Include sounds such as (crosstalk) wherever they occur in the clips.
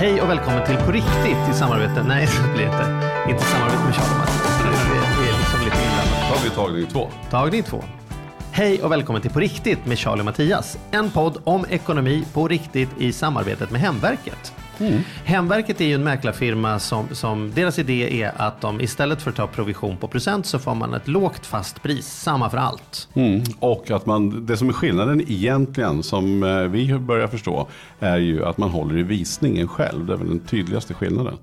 Hej och välkommen till På riktigt i samarbete, nej det blir inte, inte samarbete med Charlie Mattias. Vi är liksom lite inblandade. Då har vi tagning två. Tagning två. Hej och välkommen till På riktigt med Charlie och Mattias. En podd om ekonomi på riktigt i samarbetet med Hemverket. Hemverket är ju en mäklarfirma som, som deras idé är att de istället för att ta provision på procent så får man ett lågt fast pris, samma för allt. Mm. Och att man, det som är skillnaden egentligen, som eh, vi börjar förstå, är ju att man håller i visningen själv. Det är väl den tydligaste skillnaden.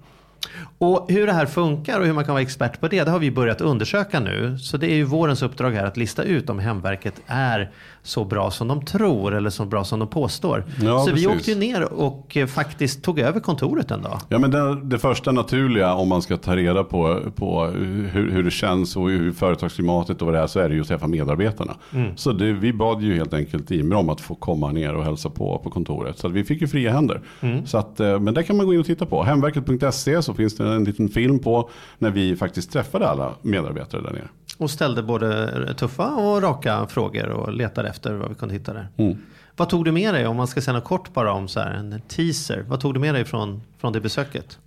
Och hur det här funkar och hur man kan vara expert på det, det har vi börjat undersöka nu. Så det är ju vårens uppdrag här att lista ut om Hemverket är så bra som de tror eller så bra som de påstår. Ja, så vi precis. åkte ju ner och eh, faktiskt tog över kontoret en dag. Ja, men det, det första naturliga om man ska ta reda på, på hur, hur det känns och hur företagsklimatet och vad det är så är det ju att träffa medarbetarna. Så det, vi bad ju helt enkelt Imre om att få komma ner och hälsa på på kontoret. Så vi fick ju fria händer. Så att, eh, men det kan man gå in och titta på. Hemverket.se så finns det en liten film på när vi faktiskt träffade alla medarbetare där nere. Och ställde både tuffa och raka frågor och letade efter vad vi kunde hitta där. Mm. Vad tog du med dig, om man ska säga något kort bara om så här, en teaser. Vad tog du med dig från, från det besöket?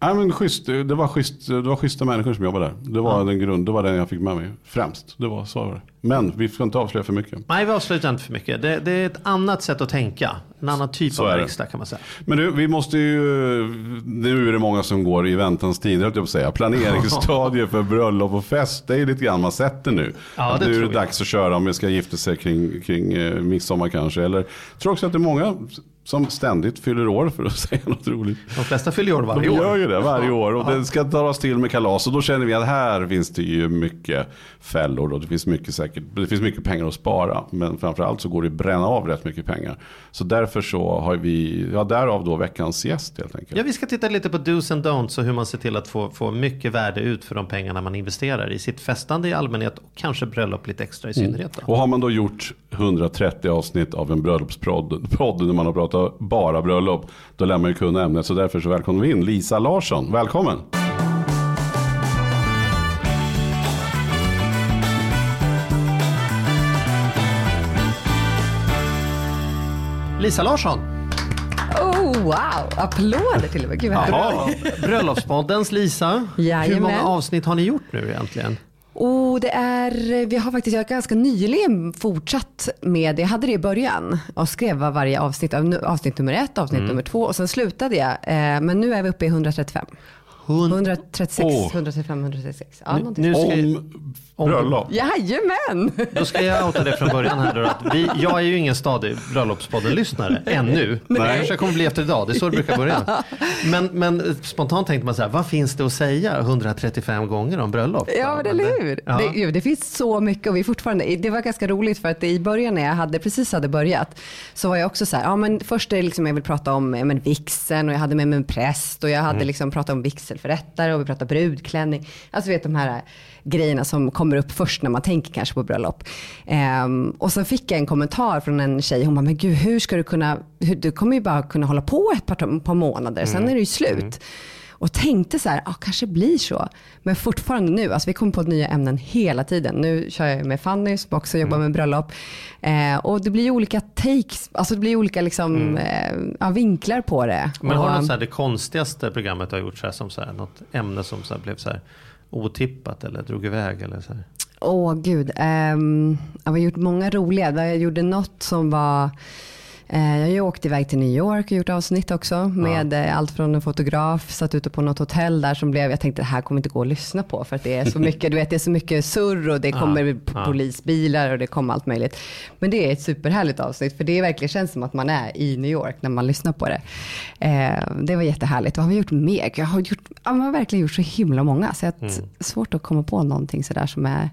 Ja, men schysst, det, var schysst, det var schyssta människor som jobbade där. Det var, den grund, det var den jag fick med mig främst. Det var så var det. Men vi ska inte avslöja för mycket. Nej, vi avslutar inte för mycket. Det, det är ett annat sätt att tänka. En annan typ Så av verkstad kan man säga. Men du, vi måste ju, nu är det många som går i väntans tid, höll jag på säga. Planeringsstadier (laughs) för bröllop och fest, det är lite grann man sätter nu. Ja, det nu är det jag. dags att köra om vi ska gifta sig kring, kring eh, midsommar kanske. Eller, jag tror också att det är många som ständigt fyller år för att (laughs) säga något roligt. De flesta fyller år varje De år. gör ju det varje år och det ska dras till med kalas. Och då känner vi att här finns det ju mycket fällor och det finns mycket, säkert, det finns mycket pengar att spara. Men framförallt så går det att bränna av rätt mycket pengar. Så därför så har vi, ja därav då veckans gäst helt enkelt. Ja, vi ska titta lite på dos and don'ts och hur man ser till att få, få mycket värde ut för de pengarna man investerar i sitt festande i allmänhet och kanske bröllop lite extra i synnerhet. Då. Och har man då gjort 130 avsnitt av en bröllopspodd podd när man har pratat bara bröllop. Då lär man ju kunna ämnet. Så därför så välkomnar vi in Lisa Larsson. Välkommen! Lisa Larsson, Oh wow, applåder till och med. Gud. Bröllopspoddens Lisa. Hur Jajamän. många avsnitt har ni gjort nu egentligen? Oh, det är, vi har faktiskt jag har ganska nyligen fortsatt med det. Jag hade det i början och skrev varje avsnitt, av- avsnitt nummer ett, avsnitt nummer två och sen slutade jag. Eh, men nu är vi uppe i 135. 136, Åh. 135, 136. Ja, Nu, nu ska, Om bröllop. Jajamän! då ska jag outa det från början här då. Att vi, jag är ju ingen stadig Bröllopspodden-lyssnare (laughs) ännu. Det kanske jag kommer bli efter idag, det är så det brukar börja. Men, men spontant tänkte man så här, vad finns det att säga 135 gånger om bröllop? Ja, men eller hur? Ja. Det, ju, det finns så mycket och vi fortfarande, det var ganska roligt för att i början när jag hade, precis hade börjat så var jag också så här, ja men först är det liksom jag vill prata om ja, men vixen och jag hade med mig en präst och jag hade liksom pratat om vigselförrättare och vi pratade brudklänning. Alltså vet de här grejerna som kommer upp först när man tänker kanske på bröllop. Ehm, och sen fick jag en kommentar från en tjej, hon bara, men gud hur ska du kunna, hur, du kommer ju bara kunna hålla på ett par, par månader, sen är det ju slut. Och tänkte så här, ja kanske blir så. Men fortfarande nu, alltså vi kommer på nya ämnen hela tiden. Nu kör jag med Fanny som också jobbar med bröllop. Eh, och det blir olika takes, alltså det blir olika liksom, eh, ja, vinklar på det. Men har du något så här, det konstigaste programmet du har gjort så här, som så här, något ämne som så blev så här otippat eller drog iväg eller så här? Åh gud, ehm, jag har gjort många roliga. Jag gjorde något som var eh, jag har ju åkt iväg till New York och gjort avsnitt också med eh, allt från en fotograf, satt ute på något hotell där som blev, jag tänkte det här kommer inte gå att lyssna på för att det är så (laughs) mycket, du vet det är så mycket surr och det kommer ja. polisbilar och det kommer allt möjligt. Men det är ett superhärligt avsnitt för det verkligen känns som att man är i New York när man lyssnar på det. Eh, det var jättehärligt. Vad har vi gjort mer? Jag har, gjort, ja, man har verkligen gjort så himla många så att, svårt att komma på någonting sådär som är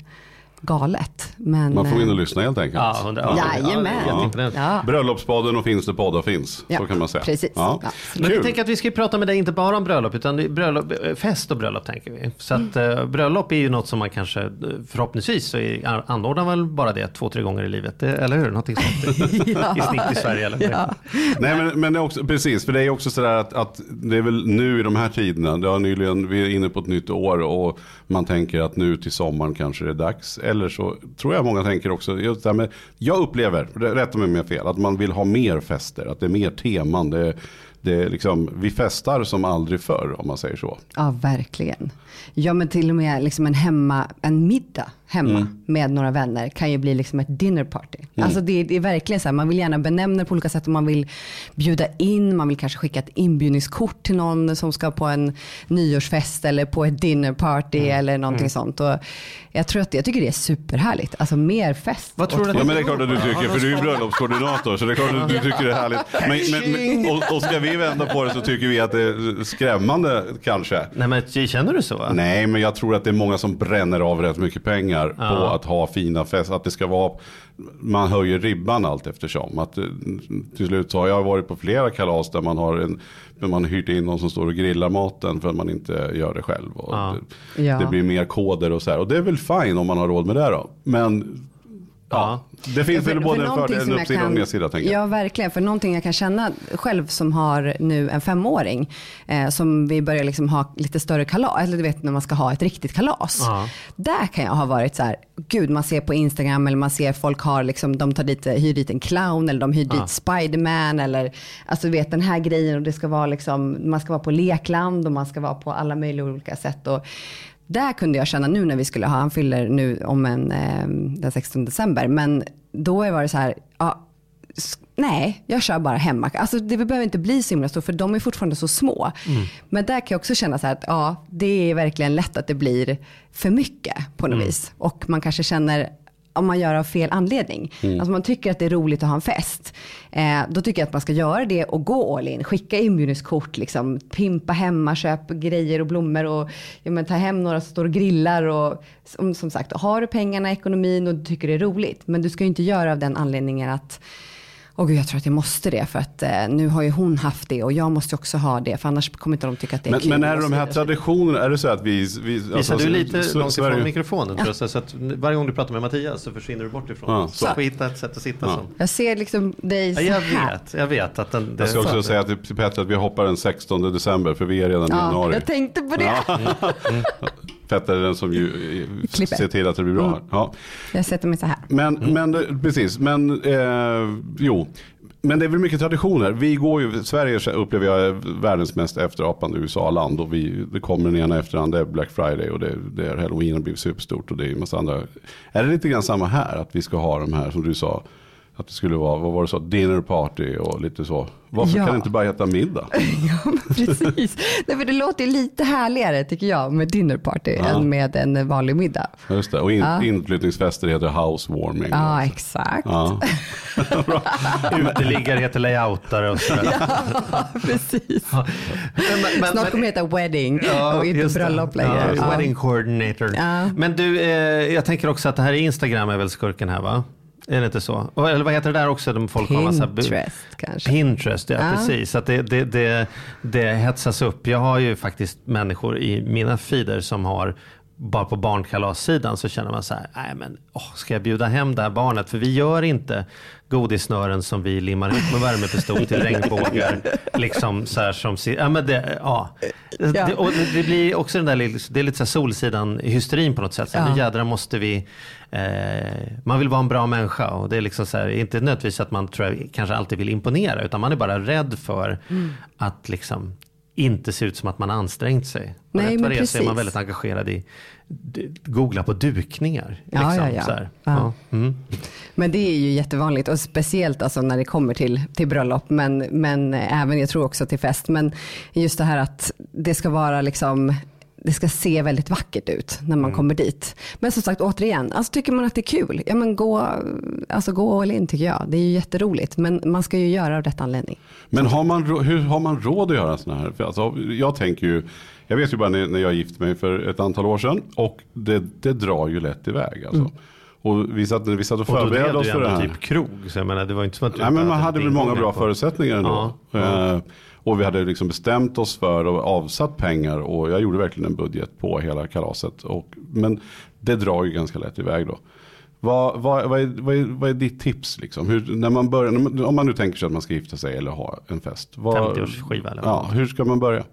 galet. Men, Man får in och eh, lyssna helt enkelt. Ja, hundra, ja, Jajamän. ja. Ja. Bröllopspodden och finns det poddar finns. Ja, så kan man säga. precis. Ja. Ja. Men vi tänker att vi ska prata med dig inte bara om bröllop utan bröllop, eh, fest och bröllop tänker vi. Så att eh, bröllop är ju något som man kanske förhoppningsvis så är, anordnar väl bara det två, tre gånger i livet. Eller hur? Någonting sånt (laughs) i snitt i Sverige. Eller? Ja. Nej men, men det är också, precis, för det är också sådär att, att det är väl nu i de här tiderna, det har nyligen, vi är inne på ett nytt år och man tänker att nu till sommaren kanske det är dags. Eller så tror jag många tänker också, just det här med, jag upplever, rätta mig om jag är fel, att man vill ha mer fester, att det är mer teman. Det, det är liksom, vi festar som aldrig förr om man säger så. Ja, verkligen. Ja, men till och med liksom en, hemma, en middag hemma Mm. med några vänner kan ju bli liksom ett dinner party. Alltså det, det är verkligen så här, man vill gärna benämna det på olika sätt och man vill bjuda in, man vill kanske skicka ett inbjudningskort till någon som ska på en nyårsfest eller på ett dinner party Mm. eller någonting sånt. Och jag, tror att, jag tycker det är superhärligt. Alltså mer fest. Vad tror du att Ja men det är klart att du tycker, för du är ju bröllopskoordinator så det är klart att du tycker det är härligt. Men, men, men, och, och ska vi vända på det så tycker vi att det är skrämmande kanske. Nej men känner du så? Nej, men jag tror att det är många som bränner av rätt mycket pengar på att ha fina fester. Att det ska vara, man höjer ribban allt eftersom. Att, eh, till slut så har jag varit på flera kalas där man har, en, man har hyrt in någon som står och grillar maten för att man inte gör det själv. Och Ja. det, Ja. det blir mer koder och så här. Och det är väl fine om man har råd med det då. Men ja, det finns väl både en fördel, som en uppsida och en nedsida tänker jag. Ja, verkligen. För någonting jag kan känna själv som har nu en femåring, eh, som vi börjar liksom ha lite större kalas, eller du vet när man ska ha ett riktigt kalas. Ja. Där kan jag ha varit så här, gud man ser på Instagram eller man ser folk har liksom, de tar dit, hyr dit en clown eller de hyr dit Spiderman eller alltså du vet den här grejen och det ska vara liksom, man ska vara på lekland och man ska vara på alla möjliga olika sätt. Och, där kunde jag känna nu när vi skulle ha, han fyller nu om en, eh, den 16 december, men då var det så här, ja, nej, jag kör bara hemma. Alltså det behöver inte bli så himla stort för de är fortfarande så små. Men där kan jag också känna så här att ja, det är verkligen lätt att det blir för mycket på något vis. Och man kanske känner om man gör av fel anledning. Alltså man tycker att det är roligt att ha en fest. Eh, då tycker jag att man ska göra det och gå all in. Skicka inbjudningskort, liksom, pimpa hemma, köp grejer och blommor och ja, men, ta hem några som står och grillar. Och, som, som sagt, har du pengarna, ekonomin och du tycker det är roligt. Men du ska ju inte göra av den anledningen att Åh gud, jag tror att jag måste det för att eh, nu har ju hon haft det och jag måste också ha det för annars kommer inte de tycka att det är Men, kul. men är och det så de här traditionerna, är det så att vi... vi Visar du lite S- långt Sverige- ifrån mikrofonen tror jag, så att varje gång du pratar med Mattias så försvinner du bort ifrån. Ja, så så. får hitta ett sätt att sitta som. Jag ser liksom dig Ja, så jag här. vet, jag vet att den... Jag ska det- också säga till Petter att vi hoppar den 16 december för vi är redan i Ja, januari. jag tänkte på det. (laughs) Petter är den som ju Klipper. ser till att det blir bra. Ja. Jag sätter mig så här. Men, men det- precis, men eh, jo. Men det är väl mycket traditioner. Vi går ju, Sverige upplever jag är världens mest efterapande USA-land. Och vi, det kommer den ena efter den andra. Det är Black Friday och det, det är Halloween har blivit superstort. Och det är en massa andra. Är det lite grann samma här? Att vi ska ha de här som du sa. Att det skulle vara, vad var det så, dinner party och lite så. Varför Ja. kan det inte bara heta middag? (laughs) Ja, precis. Nej, för det låter lite härligare tycker jag med dinner party än med en vanlig middag. Just det, och in, Ja. inflyttningsfester heter housewarming. Ja, exakt. Ja. (laughs) Uteliggare heter layoutare och sådär. Ja, precis. Men- men- Snart kommer det heta wedding och inte bröllop längre. Ja, Ja. Wedding coordinator. Ja. Men du, eh, jag tänker också att det här Instagram är väl skurken här va? Är det inte så? Eller vad heter det där också? De folk har massa Pinterest kanske. Pinterest, ja, Ja. precis. Att det, det, det, det hetsas upp. Jag har ju faktiskt människor i mina feeder som har bara på barnkalassidan så känner man så här, nej men åh, ska jag bjuda hem det här barnet? För vi gör inte godissnören som vi limmar ihop med värmepistol till (laughs) regnbågar. liksom så här som, ser- ja men det, ja. Det, och det blir också den där, det är lite så här solsidan hysterin på något sätt. Så här, Ja. Nu jädrar måste vi, eh, man vill vara en bra människa och det är liksom så här, inte nödvändigtvis att man tror jag, kanske alltid vill imponera utan man är bara rädd för Mm. att liksom inte se ut som att man ansträngt sig. Nej, rätt vad men det är så är man precis. väldigt engagerad i, googla på dukningar. Liksom, ja, ja. Ja. Ja. Mm. Men det är ju jättevanligt och speciellt alltså när det kommer till, till bröllop men, men även jag tror också till fest. Men just det här att det ska vara liksom det ska se väldigt vackert ut när man kommer dit. Men som sagt återigen, alltså tycker man att det är kul, ja men gå, alltså gå all in tycker jag. Det är ju jätteroligt men man ska ju göra av rätt anledning. Men har man, hur har man råd att göra sådana här? För alltså, jag tänker ju, jag vet ju bara när, jag gifte mig för ett antal år sedan och det, det drar ju lätt iväg. Alltså. Och vi satt, vi satt och Och då drev förberedde oss du för det ändå här. typ krog. Så jag menar, det var inte som att du Nej men man hade väl många bra på- förutsättningar ändå. Ja, ja. Och vi hade liksom bestämt oss för och avsatt pengar och jag gjorde verkligen en budget på hela kalaset. Och, men det drar ju ganska lätt iväg då. Vad, vad, vad, är, vad, är, vad är ditt tips liksom? Hur, när man börjar, om man nu tänker sig att man ska gifta sig eller ha en fest. Vad, 50-årsskiva eller Ja, hur ska man börja?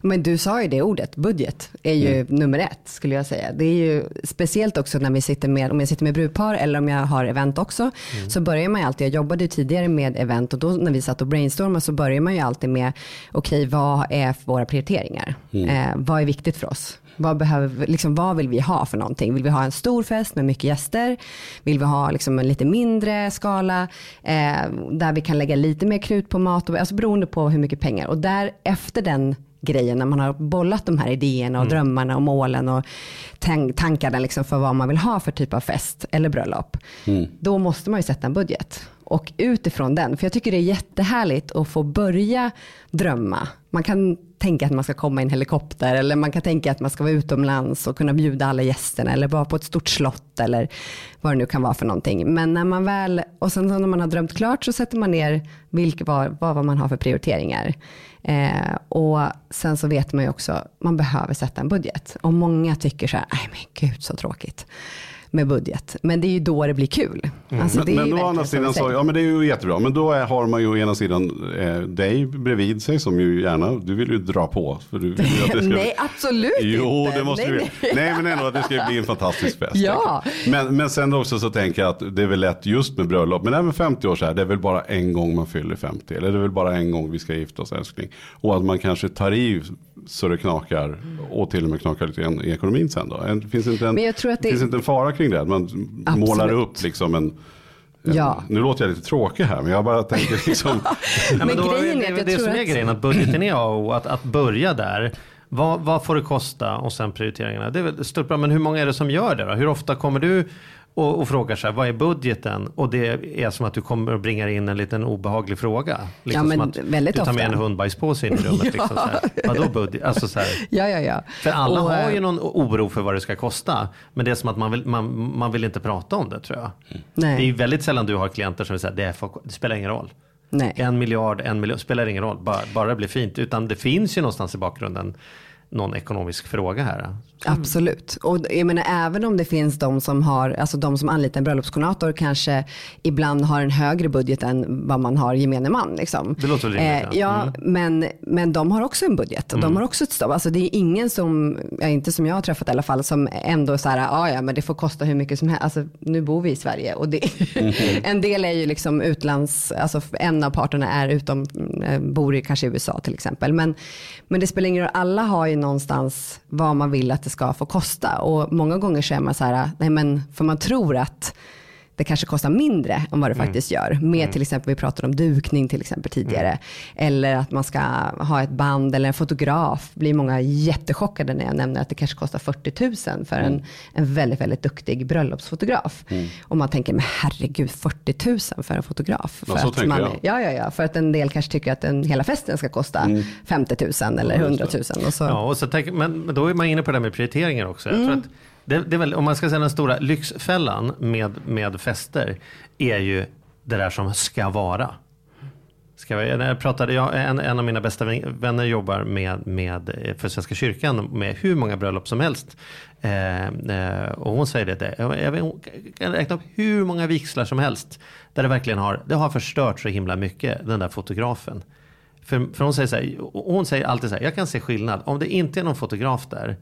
Men du sa ju det ordet, budget, är ju nummer ett skulle jag säga. Det är ju speciellt också när vi sitter med, om jag sitter med brudpar eller om jag har event också, så börjar man ju alltid, jag jobbade ju tidigare med event och då när vi satt och brainstormade så börjar man ju alltid med, okej vad är våra prioriteringar? Eh, vad är viktigt för oss? Vad, behöver, liksom, vad vill vi ha för någonting? Vill vi ha en stor fest med mycket gäster? Vill vi ha liksom, en lite mindre skala? Eh, där vi kan lägga lite mer krut på mat, och, alltså beroende på hur mycket pengar. Och där efter den grejen, när man har bollat de här idéerna och drömmarna och målen och tan- tankarna liksom för vad man vill ha för typ av fest eller bröllop. Då måste man ju sätta en budget. Och utifrån den, för jag tycker det är jättehärligt att få börja drömma. Man kan tänka att man ska komma i en helikopter eller man kan tänka att man ska vara utomlands och kunna bjuda alla gästerna eller vara på ett stort slott eller vad det nu kan vara för någonting. Men när man väl, och sen när man har drömt klart så sätter man ner vilka, vad, vad man har för prioriteringar. Eh, och sen så vet man ju också, man behöver sätta en budget. Och många tycker så här, nej men gud så tråkigt med budget. Men det är ju då det blir kul. Alltså, Men, men å andra sidan du så, ja men det är ju jättebra. Men då är, har man ju å ena sidan eh, dig bredvid sig som ju gärna, du vill ju dra på. För du vill att det ska, (laughs) Nej, absolut Jo, inte. det måste nej, vi. nej. Nej, men ändå att det ska bli en fantastisk fest. Ja. Men, men sen också så tänker jag att det är väl lätt just med bröllop. Men även 50 år så här, det är väl bara en gång man fyller 50. Eller det är väl bara en gång vi ska gifta oss älskling. Och att man kanske tar i så det knakar och till och med knakar lite grann i ekonomin sen då. En, finns inte en, Men jag tror att det- finns inte en fara kring det? Att man Absolut. målar upp liksom en Ja. Nu låter jag lite tråkig här men jag bara tänker liksom. (laughs) Ja, Men då grejen är det, jag det som är att- grejen, att budgeten är A och att, att börja där. Vad, vad får det kosta och sen prioriteringarna. Det är väl stort bra, men hur många är det som gör det då? Hur ofta kommer du och, och frågar så här, vad är budgeten? Och det är som att du kommer och bringar in en liten obehaglig fråga. Liksom Ja, men att väldigt du tar med ofta. en hundbajspåse in i rummet. (laughs) Liksom, så här. Vadå budget? Alltså, så här. Ja, ja, ja. För alla Och, har ju eh, någon oro för vad det ska kosta. Men det är som att man vill, man, man vill inte prata om det tror jag. Nej. Det är ju väldigt sällan du har klienter som säger, det, det spelar ingen roll. Nej. En miljard, en miljard, spelar ingen roll. Bara, bara det blir fint. Utan det finns ju någonstans i bakgrunden någon ekonomisk fråga här. Absolut. Och jag menar även om det finns de som har, alltså de som anlitar en bröllopskoordinator kanske ibland har en högre budget än vad man har gemene man. Liksom. Det låter rimligt, Eh, ja. ja, men, men de har också en budget och de har också ett stopp. Alltså det är ingen som, inte som jag har träffat i alla fall, som ändå så här, ah, ja men det får kosta hur mycket som helst. Alltså nu bor vi i Sverige och det, (laughs) en del är ju liksom utlands, alltså en av parterna är utom, eh, bor i kanske USA till exempel. Men, men det spelar ingen roll, alla har ju någonstans vad man vill att det ska få kosta. Och många gånger så är man så här, nej men för man tror att det kanske kostar mindre än vad det Mm. faktiskt gör. Med till exempel, vi pratade om dukning till exempel tidigare. Mm. Eller att man ska ha ett band eller en fotograf. Blir många jättechockade när jag nämner att det kanske kostar 40 000 för Mm. en, en väldigt, väldigt duktig bröllopsfotograf. Och man tänker, men herregud 40 000 för en fotograf. Ja, För så att tänker man, jag. Ja, ja, ja. För att en del kanske tycker att den, hela festen ska kosta 50 000 eller Ja, just 100 det. 000. Och så, Ja, och så tänk, men, men då är man inne på det där med prioriteringar också. Jag Mm. tror att det, det är väl, om man ska säga den stora lyxfällan med, med fester är ju det där som ska vara. Ska vi, när jag pratade, jag, en, en av mina bästa vänner jobbar med, med, för Svenska kyrkan med hur många bröllop som helst. Eh, eh, och hon säger det, jag, jag, kan räkna upp hur många vigslar som helst. Där det verkligen har, det har förstört så himla mycket, den där fotografen. För, för hon säger så här, hon säger alltid så här, jag kan se skillnad. Om det inte är någon fotograf där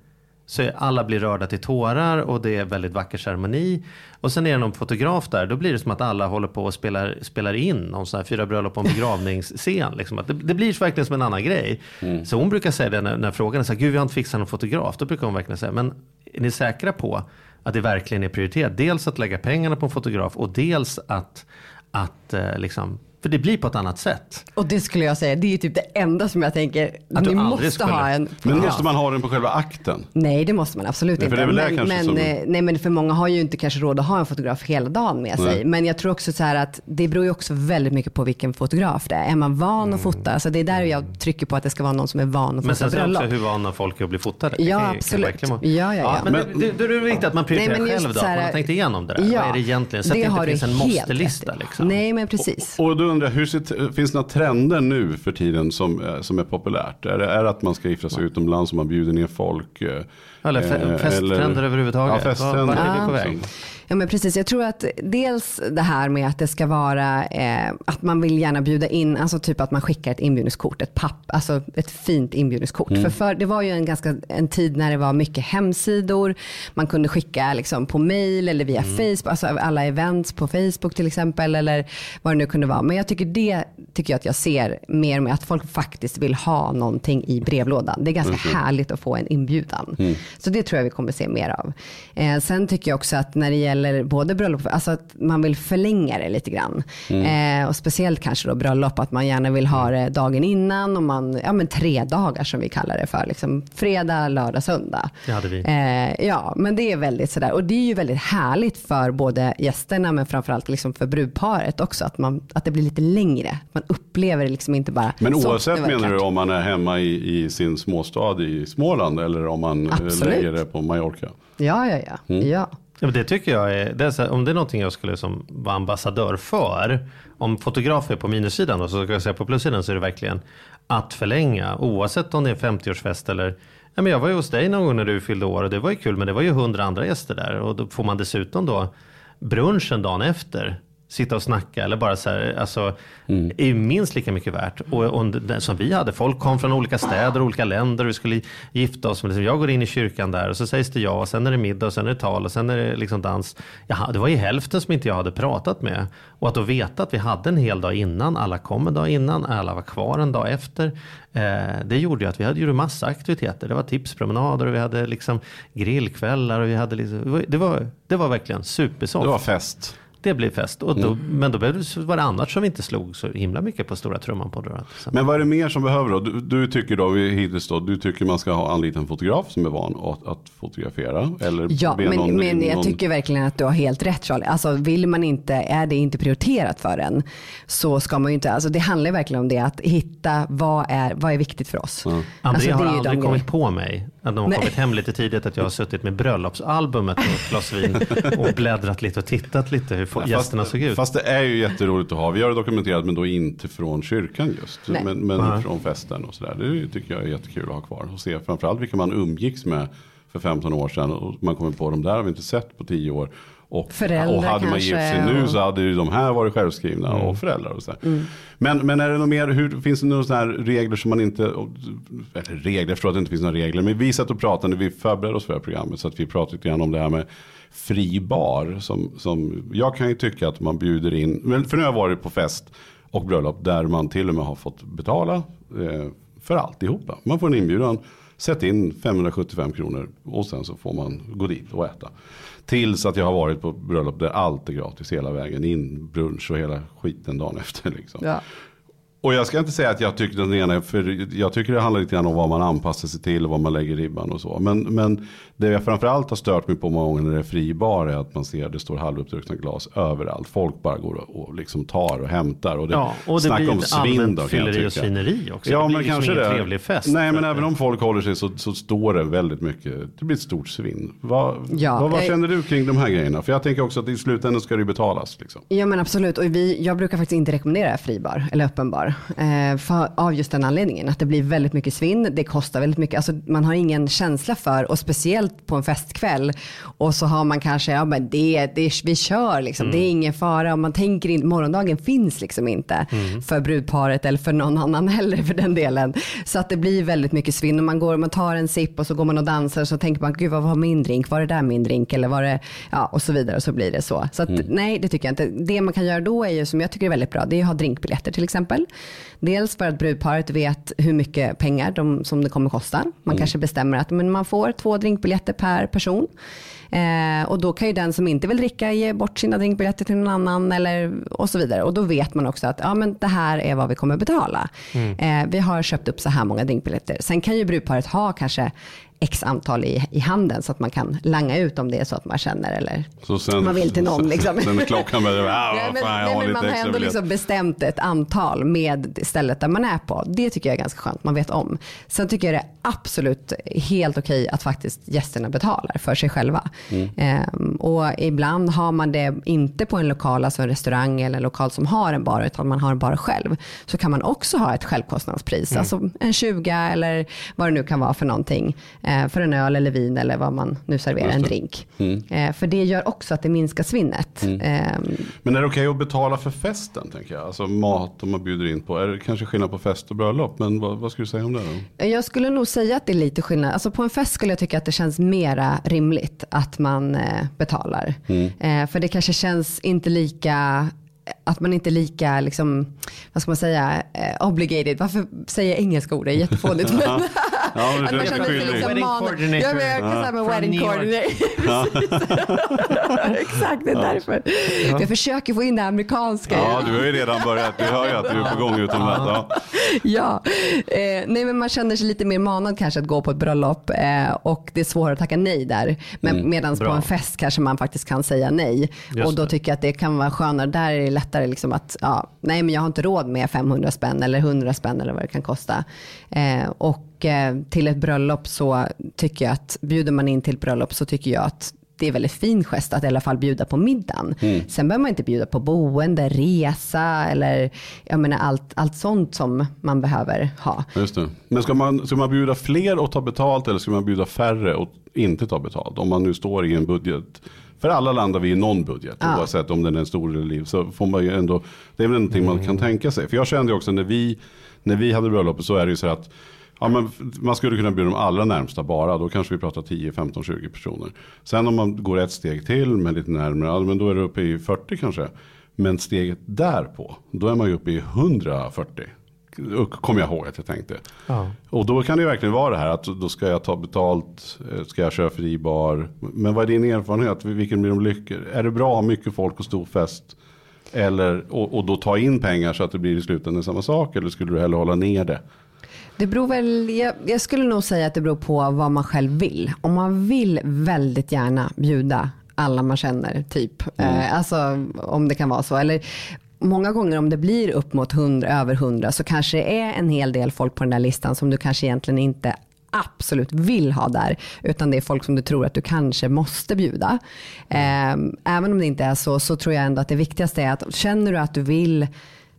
så alla blir rörda till tårar och det är väldigt vacker ceremoni. Och sen är det någon fotograf där, då blir det som att alla håller på och spelar, spelar in någon sån här fyra bröllop och en begravningsscen. Liksom. Att det, det blir verkligen som en annan grej. Så hon brukar säga det när, när frågan är så här, gud vi har inte fixat någon fotograf. Då brukar hon verkligen säga, men är ni säkra på att det verkligen är prioriterat? Dels att lägga pengarna på en fotograf och dels att, att eh, liksom För det blir på ett annat sätt. Och det skulle jag säga, det är ju typ det enda som jag tänker, Att du ni måste skulle- ha en Men måste man ha den på själva akten? Nej det måste man absolut Nej, inte. det det men, men, som- eh, nej men för många har ju inte kanske råd att ha en fotograf hela dagen med sig. Nej. Men jag tror också så här att det beror ju också väldigt mycket på vilken fotograf det är. Är man van att fota, så det är där jag trycker på att det ska vara någon som är van att Men fota sen så är det bröllop. också hur vana folk är att bli fotade. Det Ja, kan kan absolut. verkligen vara- Ja, ja, ja. men, Men- det, det, det är viktigt att man prioriterar Nej, men själv då. här- man har tänkt igenom det där. Ja, Vad är det egentligen? Så att det inte finns en måste-lista. Liksom. Nej men precis. Och då jag, hur ser, finns det några trender nu för tiden som, eh, som är populärt? Är det, är det att man ska gifta sig utomlands och man bjuder ner folk? Eh, Eller fe- festtrender överhuvudtaget. Ja, festtrender. Vad- vad är det på väg? Ja men precis, jag tror att dels det här med att det ska vara eh, att man vill gärna bjuda in, alltså typ att man skickar ett inbjudningskort, ett papp, alltså ett fint inbjudningskort. Mm. För, för det var ju en ganska en tid när det var mycket hemsidor, man kunde skicka liksom på mail eller via Mm. Facebook, alltså alla events på Facebook till exempel eller vad det nu kunde vara. Men jag tycker det tycker jag att jag ser mer med att folk faktiskt vill ha någonting i brevlådan. Det är ganska härligt att få en inbjudan. Så det tror jag vi kommer se mer av. Eh, sen tycker jag också att när det gäller både bröllop, alltså att man vill förlänga det lite grann. Eh, och speciellt kanske då bröllop, att man gärna vill ha det dagen innan och man, ja men tre dagar som vi kallar det för. Liksom fredag, lördag, söndag. Det hade vi. Eh, ja, men det är väldigt sådär. Och det är ju väldigt härligt för både gästerna men framförallt liksom för brudparet också. Att, man, att det blir lite längre. Man upplever det liksom inte bara. Men oavsett menar du om man är hemma i, i sin småstad i Småland eller om man Absolut. lägger det på Mallorca? Ja, ja, ja. Mm. ja. Ja, men det tycker jag är, det är här, om det är någonting jag skulle som vara ambassadör för, om fotograf är på minussidan då, så ska jag säga på plussidan så är det verkligen att förlänga, oavsett om det är en 50-årsfest eller Ja, men jag var ju hos dig någon gång när du fyllde år och det var ju kul men det var ju hundra andra gäster där och då får man dessutom då brunchen dagen efter sitta och snacka eller bara så här, alltså, är ju minst lika mycket värt. Och, och det, som vi hade, folk kom från olika städer, olika länder och vi skulle gifta oss. Men liksom, jag går in i kyrkan där och så sägs det ja, och sen är det middag och sen är det tal och sen är det liksom dans. Jaha, det var ju hälften som inte jag hade pratat med. Och att då veta att vi hade en hel dag innan, alla kom en dag innan, alla var kvar en dag efter. Eh, det gjorde ju att vi hade ju massa aktiviteter. Det var tipspromenader och vi hade liksom grillkvällar och vi hade liksom, det var, det var verkligen supersoft. Det var fest. Det blir fest. Och då, Men då var det annat som vi inte slog så himla mycket på stora trumman på. Då. Men vad är det mer som behöver då? Du, du tycker då, då, du tycker man ska ha anlita en fotograf som är van att, att fotografera? Eller Ja, men, någon- men jag någon- tycker verkligen att du har helt rätt Charlie. Alltså vill man inte, är det inte prioriterat för en så ska man ju inte, alltså det handlar verkligen om det att hitta vad är, vad är viktigt för oss. André Alltså, det är har aldrig kommit på mig att de har Nej. kommit hem lite tidigt att jag har suttit med bröllopsalbumet och ett glas vin och bläddrat lite och tittat lite hur få- gästerna såg ut. Fast det är ju jätteroligt att ha. Vi har det dokumenterat men då inte från kyrkan just. Nej. Men, men från festen och sådär. Det tycker jag är jättekul att ha kvar. Och se framförallt vilka man umgicks med för 15 år sedan. Och man kommer på de där har vi inte sett på 10 år. Och, Föräldrar och hade man gift sig nu och- så hade ju de här varit självskrivna och föräldrar och sådär. Mm. Men, men är det något mer, hur, finns det några sådana här regler som man inte, eller regler, jag förstår att det inte finns några regler. Men vi satt och pratade när vi förberedde oss för det här programmet. Så att vi pratade lite grann om det här med fri bar. Som, som, jag kan ju tycka att man bjuder in, men för nu har jag varit på fest och bröllop där man till och med har fått betala eh, för alltihopa. Man får en inbjudan, sätt in 575 kronor och sen så får man gå dit och äta. Tills att jag har varit på bröllop där allt är gratis hela vägen in, brunch och hela skiten dagen efter. Liksom. Ja. Och jag ska inte säga att jag tycker den ena, för jag tycker det handlar lite grann om vad man anpassar sig till och vad man lägger ribban och så. Men, men det jag framförallt har stört mig på många gånger när det är fri bar är att man ser det står halvuppdruckna glas överallt. Folk bara går och, och liksom tar och hämtar. Och det, Ja, och det blir om ett allmänt fylleri och svineri också. Ja, det blir men liksom kanske ingen det. trevlig fest. Nej, men även om folk håller sig så, så står det väldigt mycket. Det blir ett stort svinn. Vad, Ja, vad, vad jag- känner du kring de här grejerna? För jag tänker också att i slutändan ska det ju betalas. Liksom. Ja men absolut och vi, jag brukar faktiskt inte rekommendera fribar eller öppen bar. Eh, för, av just den anledningen att det blir väldigt mycket svinn, det kostar väldigt mycket, alltså, man har ingen känsla för och speciellt på en festkväll och så har man kanske, ja men det, det, vi kör liksom, det är ingen fara och man tänker inte, morgondagen finns liksom inte för brudparet eller för någon annan (laughs) heller för den delen. Så att det blir väldigt mycket svinn och man går man tar en sipp och så går man och dansar och så tänker man, gud vad var min drink, var det där min drink eller var det, ja och så vidare och så blir det så. Så att, nej det tycker jag inte. Det man kan göra då är ju som jag tycker är väldigt bra, det är att ha drinkbiljetter till exempel. Dels för att brudparet vet hur mycket pengar de, som det kommer kosta. Man kanske bestämmer att men man får två drinkbiljetter per person. Eh, och då kan ju den som inte vill dricka ge bort sina drinkbiljetter till någon annan eller, och så vidare. Och då vet man också att ja, men det här är vad vi kommer betala. Eh, vi har köpt upp så här många drinkbiljetter. Sen kan ju brudparet ha kanske x antal i, i handen så att man kan langa ut om det är så att man känner eller sen, man vill till någon. Liksom. Sen klockan börjar, ah, Nej, men, fan, nej, men man har ändå liksom bestämt ett antal med stället där man är på. Det tycker jag är ganska skönt, man vet om. Sen tycker jag det är absolut helt okej att faktiskt gästerna betalar för sig själva. Mm. Ehm, och ibland har man det inte på en lokal, alltså en restaurang eller en lokal som har en bar, utan man har en bar själv. Så kan man också ha ett självkostnadspris, Mm. alltså en 20 eller vad det nu kan vara för någonting. Eh, för en öl eller vin eller vad man nu serverar, en drink. Mm. Eh, för det gör också att det minskar svinnet. Ehm, Men är det okej att betala för festen, tänker jag? Alltså mat om man bjuder in på. Är det kanske skillnad på fest och bröllop? Men vad, vad skulle du säga om det då? Jag skulle nog säga att det är lite skillnad. Alltså på en fest skulle jag tycka att det känns mera rimligt att man eh, betalar. Eh, för det kanske känns inte lika att man inte är lika, liksom, vad ska man säga, eh, obligated. Varför säger jag engelska ord? Det är jättefånigt. (laughs) Men Ja, att man sig liksom Wedding manad. coordinator. Ja, men jag kan säga med wedding coordinator. (laughs) Exakt, det är därför. Jag försöker få in det amerikanska. Ja, du har ju redan börjat. Vi hör ju att du är på gång utomlands. Ja. (laughs) Ja, eh, nej men man känner sig lite mer manad kanske att gå på ett bröllop eh, och det är svårare att tacka nej där. Men Mm, medan på en fest kanske man faktiskt kan säga nej. Just och då det. tycker jag att det kan vara skönare. Där är det lättare liksom att, ja, nej men jag har inte råd med 500 spänn eller 100 spänn eller vad det kan kosta. Eh, och eh, till ett bröllop så tycker jag att, bjuder man in till ett bröllop så tycker jag att det är väldigt fin gest att i alla fall bjuda på middagen. Mm. Sen behöver man inte bjuda på boende, resa eller jag menar allt, allt sånt som man behöver ha. Just det. Men ska man, ska man bjuda fler och ta betalt eller ska man bjuda färre och inte ta betalt? Om man nu står i en budget. För alla landar vi i någon budget. Ja. Oavsett om den är stor eller liten. Så får man ju ändå, det är väl någonting man kan tänka sig. För jag kände också när vi, när vi hade bröllopet så är det ju så att Ja, men man skulle kunna bjuda de allra närmsta bara. Då kanske vi pratar 10, 15, 20 personer. Sen om man går ett steg till men lite närmare. Men då är det uppe i 40 kanske. Men steget därpå. Då är man ju uppe i 140. Kommer jag ihåg att jag tänkte. Ja. Och då kan det verkligen vara det här att då ska jag ta betalt, eh, ska jag köra fri bar. Men vad är din erfarenhet? Vilken blir de lyckor? Är det bra att ha mycket folk och stor fest? Eller, och, och då ta in pengar så att det blir i slutändan samma sak? Eller skulle du hellre hålla ner det? Det beror väl, jag, jag skulle nog säga att det beror på vad man själv vill. Om man vill väldigt gärna bjuda alla man känner, typ. Eh, alltså om det kan vara så. Eller många gånger om det blir upp mot 100, över 100 så kanske det är en hel del folk på den där listan som du kanske egentligen inte absolut vill ha där. Utan det är folk som du tror att du kanske måste bjuda. Eh, även om det inte är så, så tror jag ändå att det viktigaste är att känner du att du vill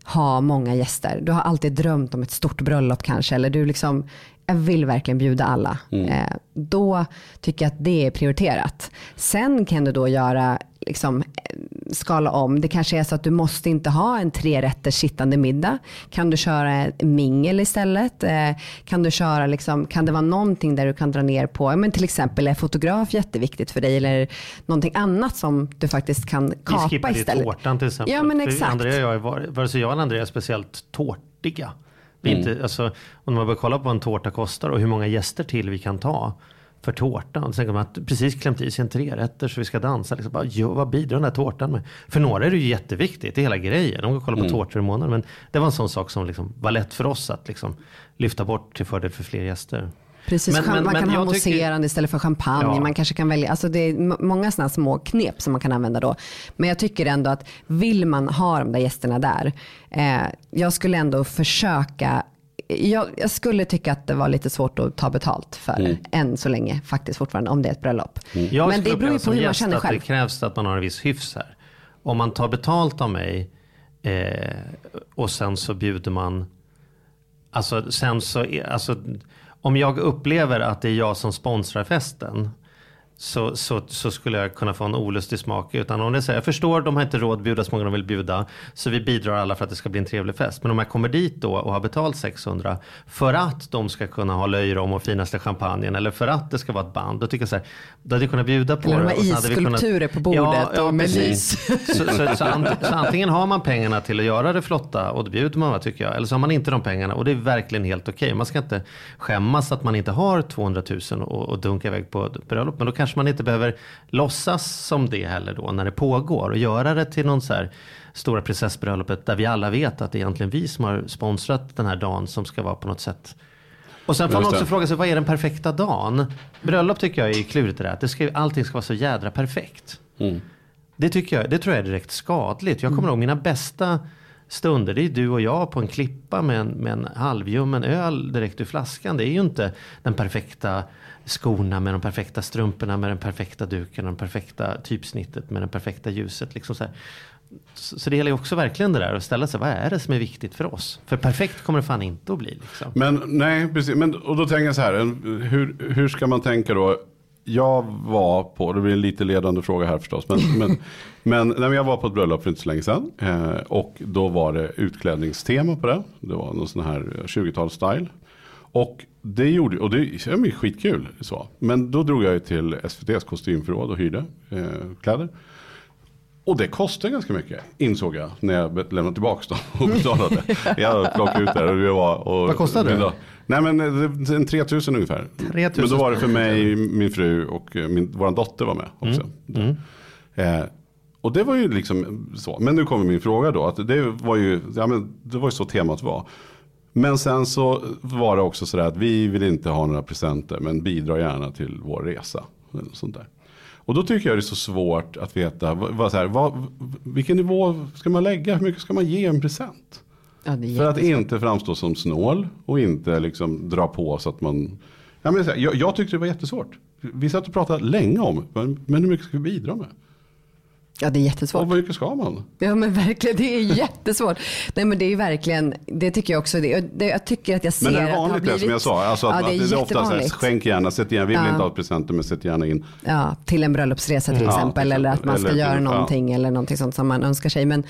ha många gäster. Du har alltid drömt om ett stort bröllop kanske. Eller du liksom, jag vill verkligen bjuda alla. Eh, då tycker jag att det är prioriterat. Sen kan du då göra, liksom, eh, skala om. Det kanske är så att du måste inte ha en tre rätter sittande middag. Kan du köra mingel istället? Eh, kan du köra, liksom, kan det vara någonting där du kan dra ner på, men till exempel är fotograf jätteviktigt för dig eller någonting annat som du faktiskt kan Vi kapa skippade ju istället. tårtan till exempel. Ja men exakt. Andrea och jag, var, vare sig jag eller Andrea är speciellt tårtiga. Är Mm. inte, alltså, om man börjar kolla på vad en tårta kostar och hur många gäster till vi kan ta för tårtan. Och så tänker man att precis klämt i sig en trerätter så vi ska dansa. Liksom bara, jo, vad bidrar den här tårtan med? För några är det ju jätteviktigt, det är hela grejen. De kan kolla på Mm. tårtor i månaden. Men det var en sån sak som liksom var lätt för oss att liksom lyfta bort till fördel för fler gäster. Precis, Men- men- man men kan ha jag tycker- mousserande istället för champagne. Ja. Man kanske kan välja, alltså det är många sådana små knep som man kan använda då. Men jag tycker ändå att vill man ha de där gästerna där, eh, jag skulle ändå försöka jag, jag skulle tycka att det var lite svårt att ta betalt för Mm. än så länge faktiskt fortfarande om det är ett bröllop. Jag Men det beror ju på hur man känner själv. Det krävs att man har en viss hyfs här. Om man tar betalt av mig eh, och sen så bjuder man. Alltså sen så, är- alltså, om jag upplever att det är jag som sponsrar festen så, så, så skulle jag kunna få en olustig smak. Utan om det säger, jag förstår, de har inte råd att bjuda så många de vill bjuda. Så vi bidrar alla för att det ska bli en trevlig fest. Men om jag kommer dit då och har betalt 600 för att de ska kunna ha löjrom och finaste champagnen eller för att det ska vara ett band. Då tycker jag så här, då hade jag kunnat bjuda på Eller de det. här och så hade vi isskulpturer på bordet ja, ja, och med lys. Så, så, så, ant, så antingen har man pengarna till att göra det flotta och då bjuder man tycker jag. Eller så har man inte de pengarna och det är verkligen helt okej. Man ska inte skämmas att man inte har 200 000 och, och dunka iväg på bröllop. Men då kanske man inte behöver låtsas som det heller då när det pågår och göra det till någon så här stora prinsessbröllopet där vi alla vet att det är egentligen vi som har sponsrat den här dagen som ska vara på något sätt och sen får man också fråga sig, vad är den perfekta dagen? Bröllop tycker jag är klurigt det där. Att det ska, allting ska vara så jädra perfekt. Det, tycker jag, det tror jag är direkt skadligt. Jag kommer ihåg mina bästa stunder. Det är du och jag på en klippa med en, med en halvljummen öl direkt ur flaskan. Det är ju inte den perfekta skorna med de perfekta strumporna med den perfekta duken och det perfekta typsnittet med det perfekta ljuset. Liksom så, här. så så det gäller ju också verkligen det där att ställa sig, vad är det som är viktigt för oss? För perfekt kommer det fan inte att bli. Liksom. Men nej, precis. Men, och då tänker jag så här, hur, hur ska man tänka då? Jag var på, det blir en lite ledande fråga här förstås, men, men, (laughs) men nej, men jag var på ett bröllop för inte så länge sedan. Eh, och då var det utklädningstema på det. Det var någon sån här 20-talsstyle. Och det gjorde, och det är ju skitkul så. Men då drog jag till SVTs kostymförråd och hyrde eh, kläder. Och det kostar ganska mycket, insåg jag när jag lämnade tillbaka dem och betalade. (laughs) jag plockade ut där och det var... Och, Vad kostade det? Nej men eh, en 3000 ungefär. 3000 Men då var det för mig, min fru och eh, min, vår dotter var med också. Mm. Eh, och det var ju liksom så. Men nu kommer min fråga då. Att det var ju, ja, men det var ju så temat var. Men sen så var det också sådär att vi vill inte ha några presenter men bidrar gärna till vår resa. Eller sånt där. Och då tycker jag det är så svårt att veta vad, vad, så här, vad, vilken nivå ska man lägga? Hur mycket ska man ge en present? Ja, är För att inte framstå som snål och inte liksom dra på så att man... Ja, men jag, jag tyckte det var jättesvårt. Vi satt och pratade länge om, men hur mycket ska vi bidra med? Ja, det är jättesvårt. Och hur mycket ska man? Ja men verkligen, det är (laughs) jättesvårt. Nej men det är verkligen, det tycker jag också. Det, det, jag tycker att jag ser Men är att det har vanligt det blivit, som jag sa? Alltså att, ja, det är att det är ofta så här, skänk gärna, sätt gärna, vi vill Ja. inte ha presenter men sätt gärna in. Ja, till en bröllopsresa till Ja, exempel. till Eller att exempel. man ska Eller göra ja. någonting eller någonting sånt som man önskar sig. Men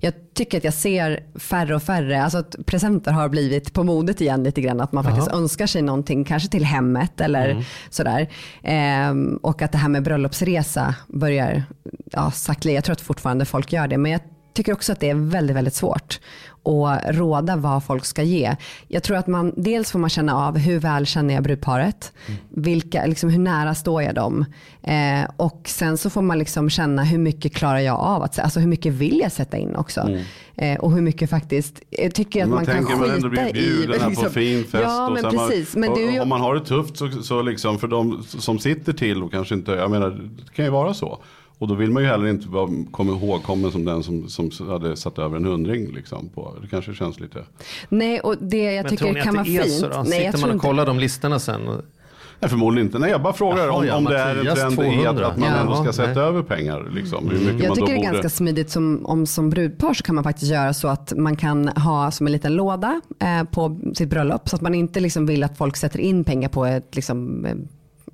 jag tycker att jag ser färre och färre, alltså att presenter har blivit på modet igen lite grann. Att man faktiskt önskar sig någonting, kanske till hemmet eller Mm. sådär. Ehm, och att det här med bröllopsresa börjar, ja sakteliga, jag tror att fortfarande folk gör det. Men jag tycker också att det är väldigt, väldigt svårt att råda vad folk ska ge. Jag tror att man, dels får man känna av hur väl känner jag brudparet? Vilka, liksom, hur nära står jag dem? Eh, och sen så får man liksom känna hur mycket klarar jag av att, alltså hur mycket vill jag sätta in också? Eh, och hur mycket faktiskt, jag tycker att Man, man, kan tänker man ändå skita blir bjuden i. här liksom- på fin fest. Ja och men precis. Man, Men och, du, ju- Om man har det tufft så, så liksom för de som sitter till och kanske inte, jag menar det kan ju vara så. Och då vill man ju heller inte vara komma ihågkommen som den som, som hade satt över en hundring. Liksom på. Det kanske känns lite. nej och det jag Men tror tycker ni kan att vara det är fint. så då? Nej, Sitter man och inte- kollar de listorna sen? och- Nej förmodligen inte. Nej jag bara frågar Jaha, om, ja, om det är en trend i att, 200. att man Ja. ändå ska sätta nej. över pengar. Liksom, hur mycket Jag man tycker då det är borde. ganska smidigt som, om som brudpar så kan man faktiskt göra så att man kan ha som en liten låda eh, på sitt bröllop så att man inte liksom vill att folk sätter in pengar på ett liksom, eh,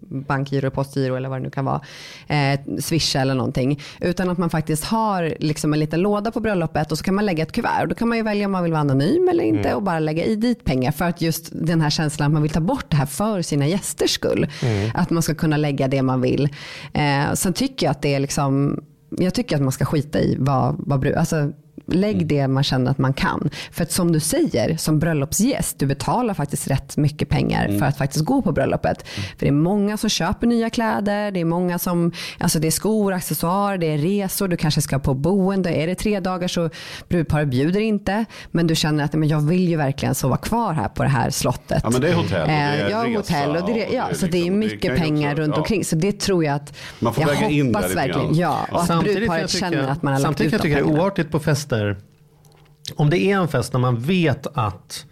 bankgiro, postgiro eller vad det nu kan vara, eh, swisha eller någonting. Utan att man faktiskt har liksom en liten låda på bröllopet och så kan man lägga ett kuvert. Och då kan man ju välja om man vill vara anonym eller inte och bara lägga i dit pengar. För att just den här känslan att man vill ta bort det här för sina gästers skull. Att man ska kunna lägga det man vill. Eh, sen tycker jag att det är liksom, jag tycker att man ska skita i vad, vad brud, alltså Lägg det man känner att man kan. För att som du säger, som bröllopsgäst, du betalar faktiskt rätt mycket pengar för att faktiskt gå på bröllopet. För det är många som köper nya kläder, det är många som, alltså det är skor, accessoarer, det är resor, du kanske ska på boende, är det tre dagar så brudparet bjuder inte. Men du känner att men jag vill ju verkligen sova kvar här på det här slottet. Ja men det är hotell och det är Eh, ja, resa. hotell och det, ja, så det är liksom- mycket kan ju pengar också- runt ja. omkring. Så det tror jag att Man får jag väga in det hoppas lite verkligen. Ja, och att Samtidigt kan brudparet jag tycka- känner att man har lagt Samtidigt ut kan de jag tycka det är oartigt på fester. Om det är en fest när man vet att,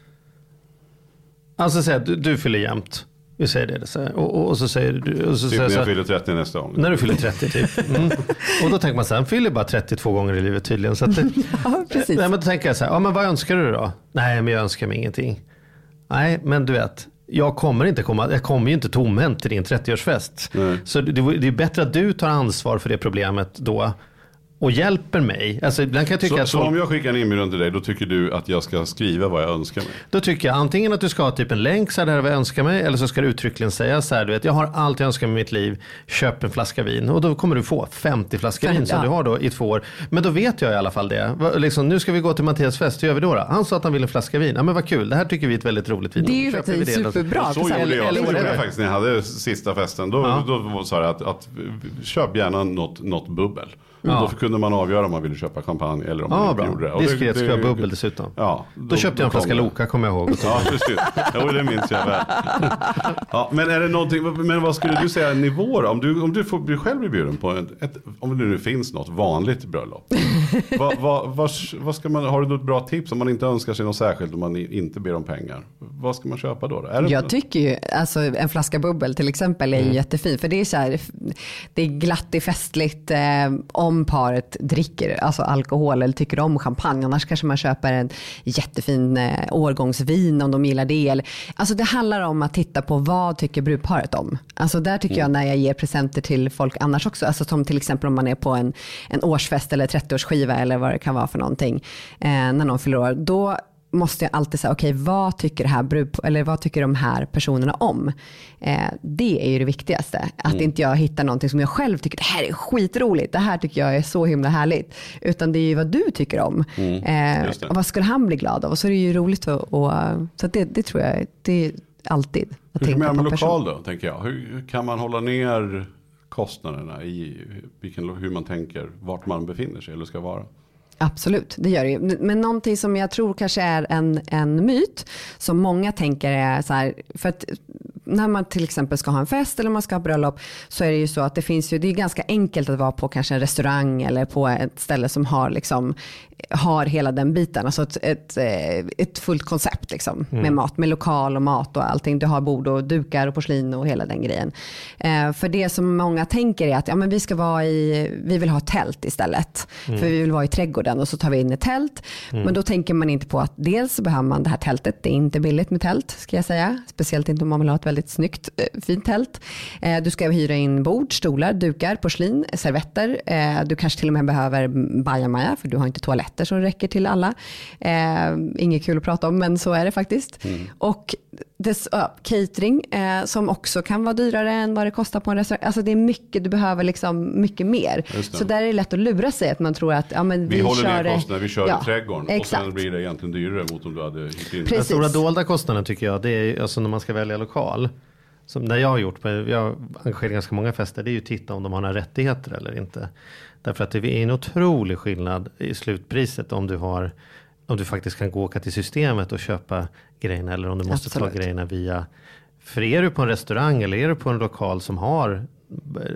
alltså säg att du, du fyller jämnt. Vi säger det. Så här, och, och, och så säger du, och så Typ säger när jag fyller 30 nästa gång. när du fyller 30 typ. Mm. Och då tänker man så här, han fyller bara 32 gånger i livet tydligen. Så att det, (laughs) Ja, precis. Nej, men då tänker jag så här, ja, men vad önskar du då? Nej, men jag önskar mig ingenting. Nej, men du vet, jag kommer inte komma, jag kommer ju inte tomhänt till din 30-årsfest. Nej. Så det, det är bättre att du tar ansvar för det problemet då och hjälper mig. Alltså ibland kan jag tycka Så, att så folk, om jag skickar en inbjudan till dig, då tycker du att jag ska skriva vad jag önskar mig? då tycker jag antingen att du ska ha typ en länk så här, det här är vad jag önskar mig. Eller så ska du uttryckligen säga så här, du vet jag har allt jag önskar mig i mitt liv. Köp en flaska vin. Och då kommer du få 50 flaskor vin som du har då i två år. Men då vet jag i alla fall det. Liksom, nu ska vi gå till Mattias fest, hur gör vi då? då? Han sa att han ville en flaska vin. Ja men vad kul, det här tycker vi är ett väldigt roligt vin. Det är ju faktiskt det. superbra. Så så här- gjorde jag, så eller- gjorde eller- jag faktiskt när jag hade sista festen. Då, Ja. då sa jag att, att köp gärna något, något bubbel. Ja. Då kunde man avgöra om man ville köpa champagne eller om man inte bra, gjorde det. Och diskret ska ha bubbel dessutom. Ja, Då, köpte jag en flaska. Loka kommer jag ihåg. Ja, precis. Jo, det minns jag väl. (laughs) Ja, men är det någonting, men vad skulle du säga nivå då? Om du, om du får bli själv bli bjuden på ett, ett, om det nu finns något vanligt bröllop. vad, (laughs) vad, vad, vad ska man, har du något bra tips om man inte önskar sig något särskilt om man inte ber om pengar? Vad ska man köpa då? då? Är det, Jag tycker ju, alltså en flaska bubbel till exempel är Mm. ju jättefin. För det är så här, det är glatt, det är festligt. Eh, om paret dricker alltså alkohol eller tycker om champagne. Annars kanske man köper en jättefin eh, årgångsvin om de gillar det. Eller, alltså det handlar om att titta på vad tycker brudparet om. Alltså där tycker Mm. jag när jag ger presenter till folk annars också. Alltså som till exempel om man är på en, en årsfest eller 30-årsskiva eller vad det kan vara för någonting. Eh, när någon fyller år. Då måste jag alltid säga, okej vad tycker här brud, eller vad tycker de här personerna om? Eh, det är ju det viktigaste. Att Mm. inte jag hittar någonting som jag själv tycker, det här är skitroligt, det här tycker jag är så himla härligt. Utan det är ju vad du tycker om. Eh, Mm. det. och vad skulle han bli glad av? Och så är det ju roligt att, och, så det, det tror jag, det är alltid att hur man tänka på med lokal då, tänker jag? Hur kan man hålla ner kostnaderna i vilken, hur man tänker, vart man befinner sig eller ska vara? Absolut, det gör det ju. Men någonting som jag tror kanske är en, en myt som många tänker är så här, för att när man till exempel ska ha en fest eller man ska ha bröllop så är det ju så att det finns ju, det är ganska enkelt att vara på kanske en restaurang eller på ett ställe som har liksom har hela den biten, alltså ett, ett, eh, ett fullt koncept liksom, med mat, med lokal och mat och allting. Du har bord och dukar och porslin och hela den grejen. Eh, för det som många tänker är att ja, men vi ska vara i, vi vill ha tält istället. För vi vill vara i trädgården och så tar vi in ett tält. Men då tänker man inte på att dels så behöver man det här tältet, det är inte billigt med tält ska jag säga. Speciellt inte om man vill ha ett väldigt snyggt, eh, fint tält. Eh, du ska hyra in bord, stolar, dukar, porslin, servetter. Eh, du kanske till och med behöver bajamaja för du har inte toaletter som räcker till alla. Inget kul att prata om men så är det faktiskt. Och dess, ja, catering eh, som också kan vara dyrare än vad det kostar på en restaurang. Alltså det är mycket, du behöver liksom mycket mer. Så där är det lätt att lura sig att man tror att ja, men vi, Vi, håller kör ner kostnader, vi kör ja, i trädgården och Exakt. sen blir det egentligen dyrare mot om du hade hyrt in. Den stora dolda kostnaden tycker jag, det är alltså när man ska välja lokal. Som när jag har gjort, jag har engagerat ganska många fester, det är ju att titta om de har några rättigheter eller inte. Därför att det är en otrolig skillnad i slutpriset om du har om du faktiskt kan gå och åka till systemet och köpa grejerna eller om du måste Absolut. ta grejerna via. För är du på en restaurang eller är du på en lokal som har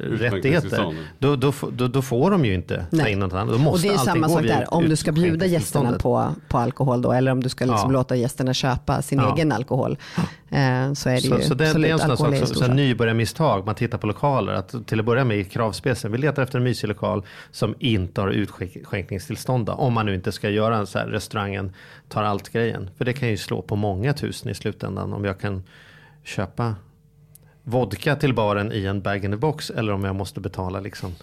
rättigheter, då, då, får- då, då får de ju inte ta Nej. in något annat. Då Och måste det är samma sak där, om du ska bjuda gästerna på, på alkohol då, eller om du ska liksom Ja. låta gästerna köpa sin Ja. egen alkohol. Eh, så är det Så, ju så det, det absolut, är en sån alkohol sak som så nybörjarmisstag. Man tittar på lokaler. Att till att börja med i kravspecen. Vi letar efter en mysig lokal som inte har utskänkningstillstånd. Om man nu inte ska göra en så här restaurangen tar allt grejen. För det kan ju slå på många tusen i slutändan. Om jag kan köpa vodka till baren i en bag in the box. Eller om jag måste betala liksom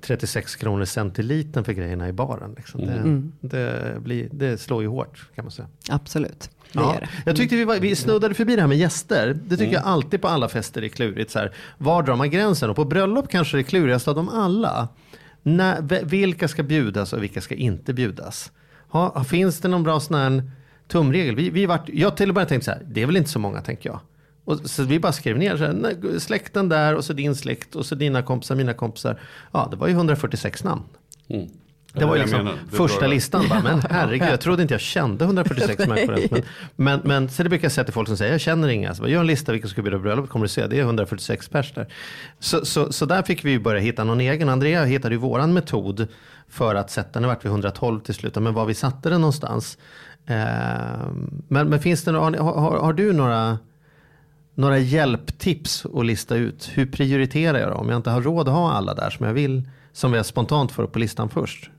36 kronor centilitern för grejerna i baren. Liksom. Det, Mm. det, blir, det slår ju hårt kan man säga. Absolut, Ja, det. jag tyckte vi, var, vi snuddade förbi det här med gäster. Det tycker jag alltid på alla fester är klurigt. Så här, var drar man gränsen? Och på bröllop kanske det är klurigast av dem alla. När, vilka ska bjudas och vilka ska inte bjudas? Ha, finns det någon bra sån här tumregel? Vi, vi vart, jag till och med tänkte så här, det är väl inte så många tänker jag. Och så vi bara skrev ner så här, släkten där och så din släkt och så dina kompisar, mina kompisar. Ja, det var ju 146 namn. Det var ju liksom menar. Första listan. Bara, men herregud, jag trodde inte jag kände 146 (laughs) människor ens. Men, men, men så det brukar jag säga till folk som säger, jag känner inga. Så bara, gör en lista vilka som ska bjuda på bröllop, kommer du se, det är 146 pers där. Så, så, så där fick vi börja hitta någon egen. Andrea hittade ju våran metod för att sätta, nu vart vi 112 till slut, men var vi satte den någonstans. Eh, men, men finns det, har, har, har du några några hjälptips att lista ut. Hur prioriterar jag då? Om jag inte har råd att ha alla där som jag vill. Som jag spontant får upp på listan först.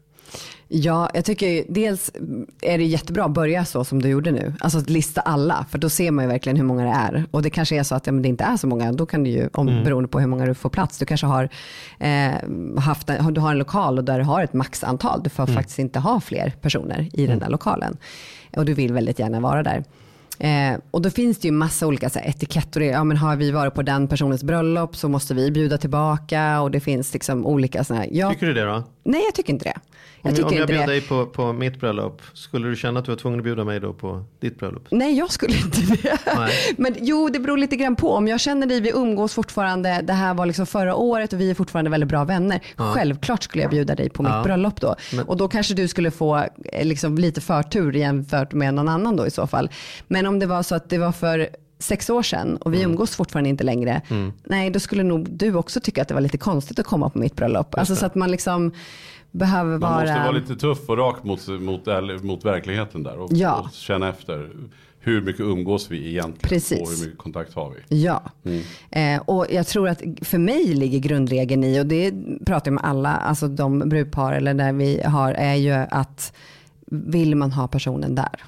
Ja, jag tycker dels är det jättebra att börja så som du gjorde nu. Alltså att lista alla, för då ser man ju verkligen hur många det är. Och det kanske är så att ja, det inte är så många, då kan du ju, om, Mm. beroende på hur många du får plats, du kanske har, eh, haft du har en lokal och där du har ett maxantal. Du får Mm. faktiskt inte ha fler personer i den där lokalen. Och du vill väldigt gärna vara där. Eh, och då finns det ju massa olika så här, etiketter. Ja, men har vi varit på den personens bröllop så måste vi bjuda tillbaka. Och det finns liksom olika sådana här. Jag, Tycker du det då? nej, jag tycker inte det. Jag Om, om jag bjöd det. dig på, på mitt bröllop, skulle du känna att du var tvungen att bjuda mig då på ditt bröllop? Nej, jag skulle inte det. Nej. (laughs) Men jo, det beror lite grann på. Om jag känner dig, vi umgås fortfarande, det här var liksom förra året och vi är fortfarande väldigt bra vänner. Självklart skulle jag bjuda dig på mitt Ja. bröllop då. Men- Och då kanske du skulle få eh, liksom, lite förtur jämfört med någon annan då i så fall. Men om det var så att det var för sex år sedan och vi Mm. umgås fortfarande inte längre. Nej, då skulle nog du också tycka att det var lite konstigt att komma på mitt bröllop. Alltså så att man liksom behöver Man vara... måste vara lite tuff och rak mot, mot, mot verkligheten där. Och, Ja. och känna efter. Hur mycket umgås vi egentligen? Precis. Och hur mycket kontakt har vi? Ja, eh, och jag tror att för mig ligger grundregeln i, och det pratar jag med alla, alltså de brudpar eller där vi har, är ju att vill man ha personen där?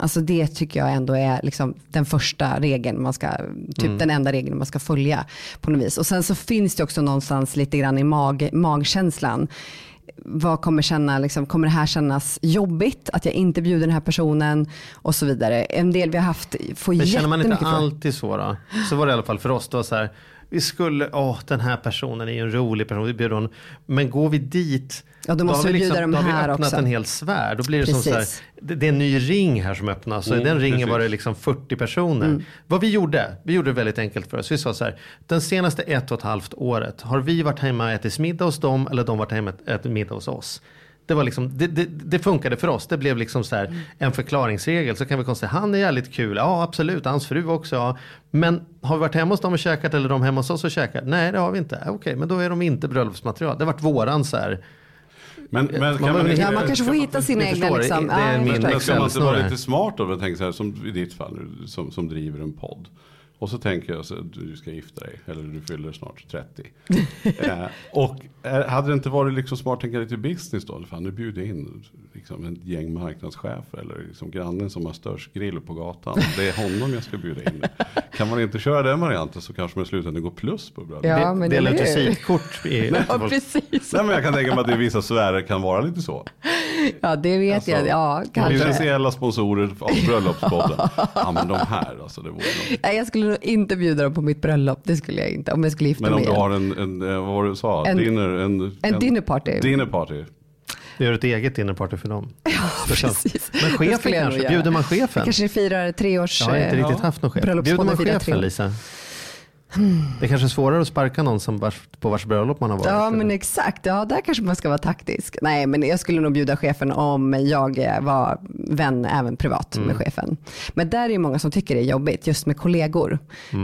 Alltså det tycker jag ändå är liksom den första regeln man ska, typ den enda regeln man ska följa på något vis. Och sen så finns det också någonstans lite grann i mag, magkänslan. Vad kommer känna, liksom, kommer det här kännas jobbigt att jag inte bjuder den här personen och så vidare. En del vi har haft får Men känner man inte jättemycket alltid så då? Så var det i alla fall för oss. Det var så här, vi skulle, åh den här personen är ju en rolig person, vi bjuder honom. Men går vi dit, Ja, då måste har vi vi, bjuda dem då har vi här öppnat också. en hel sfär. Då blir det som så här, det, det är en ny ring här som öppnas. Och i Mm, den ringen precis. var det liksom 40 personer. Mm. Vad vi gjorde, vi gjorde det väldigt enkelt för oss. Vi sa så här, den senaste ett och ett halvt året har vi varit hemma och ätit middag hos dem eller de varit hemma och ätit middag hos oss. Det, var liksom, det, det, det funkade för oss. Det blev liksom så här en förklaringsregel. Så kan vi konstatera, han är jävligt kul. Ja absolut, hans fru också. Ja. Men har vi varit hemma hos dem och käkat eller de hemma hos oss och käkat? Nej det har vi inte. Okej, men då är de inte bröllopsmaterial. Det har varit våran så här. Men, men Man kan man, inte- Ja, man kanske får hitta sina egna liksom. det är Ja, min. Men ska man inte vara lite smart då? Tänker så här, som i ditt fall, som, som driver en podd. Och så tänker jag så att du ska gifta dig, eller du fyller snart 30. (laughs) eh, och eh, hade det inte varit liksom smart, tänka lite business då? Fan, nu bjuder jag in liksom, ett gäng marknadschefer eller liksom grannen som har störst grill på gatan. Det är honom jag ska bjuda in. Kan man inte köra den varianten så kanske man i slutändan går plus på bröllopet. Ja, men Dela ut visitkort. Ja, precis. Nej men jag kan tänka mig att det i vissa sfärer kan vara lite så. Ja, det vet Alltså, jag. Ja, kanske. Potentiella sponsorer av bröllopspodden. Ja men de här alltså. Det vore de. Nej, jag skulle nog inte bjuda dem på mitt bröllop. Det skulle jag inte. Om jag skulle gifta Men om mig du har en, en, eh, vad var det du sa? En- dinner, en, en dinner party. Dinner party. Du gör ett eget dinnerparty för dem. (laughs) Känns- precis. Men chefen jag kanske? Bjuder man chefen? Kanske firar tre års... Jag har inte eh, riktigt haft någon chef. Bjuder man chefen år. Lisa? Det är kanske är svårare att sparka någon som vars, på vars bröllop man har varit. Ja men exakt, ja där kanske man ska vara taktisk. Nej men jag skulle nog bjuda chefen om jag eh, var vän även privat Mm. med chefen. Men där är det många som tycker det är jobbigt just med kollegor.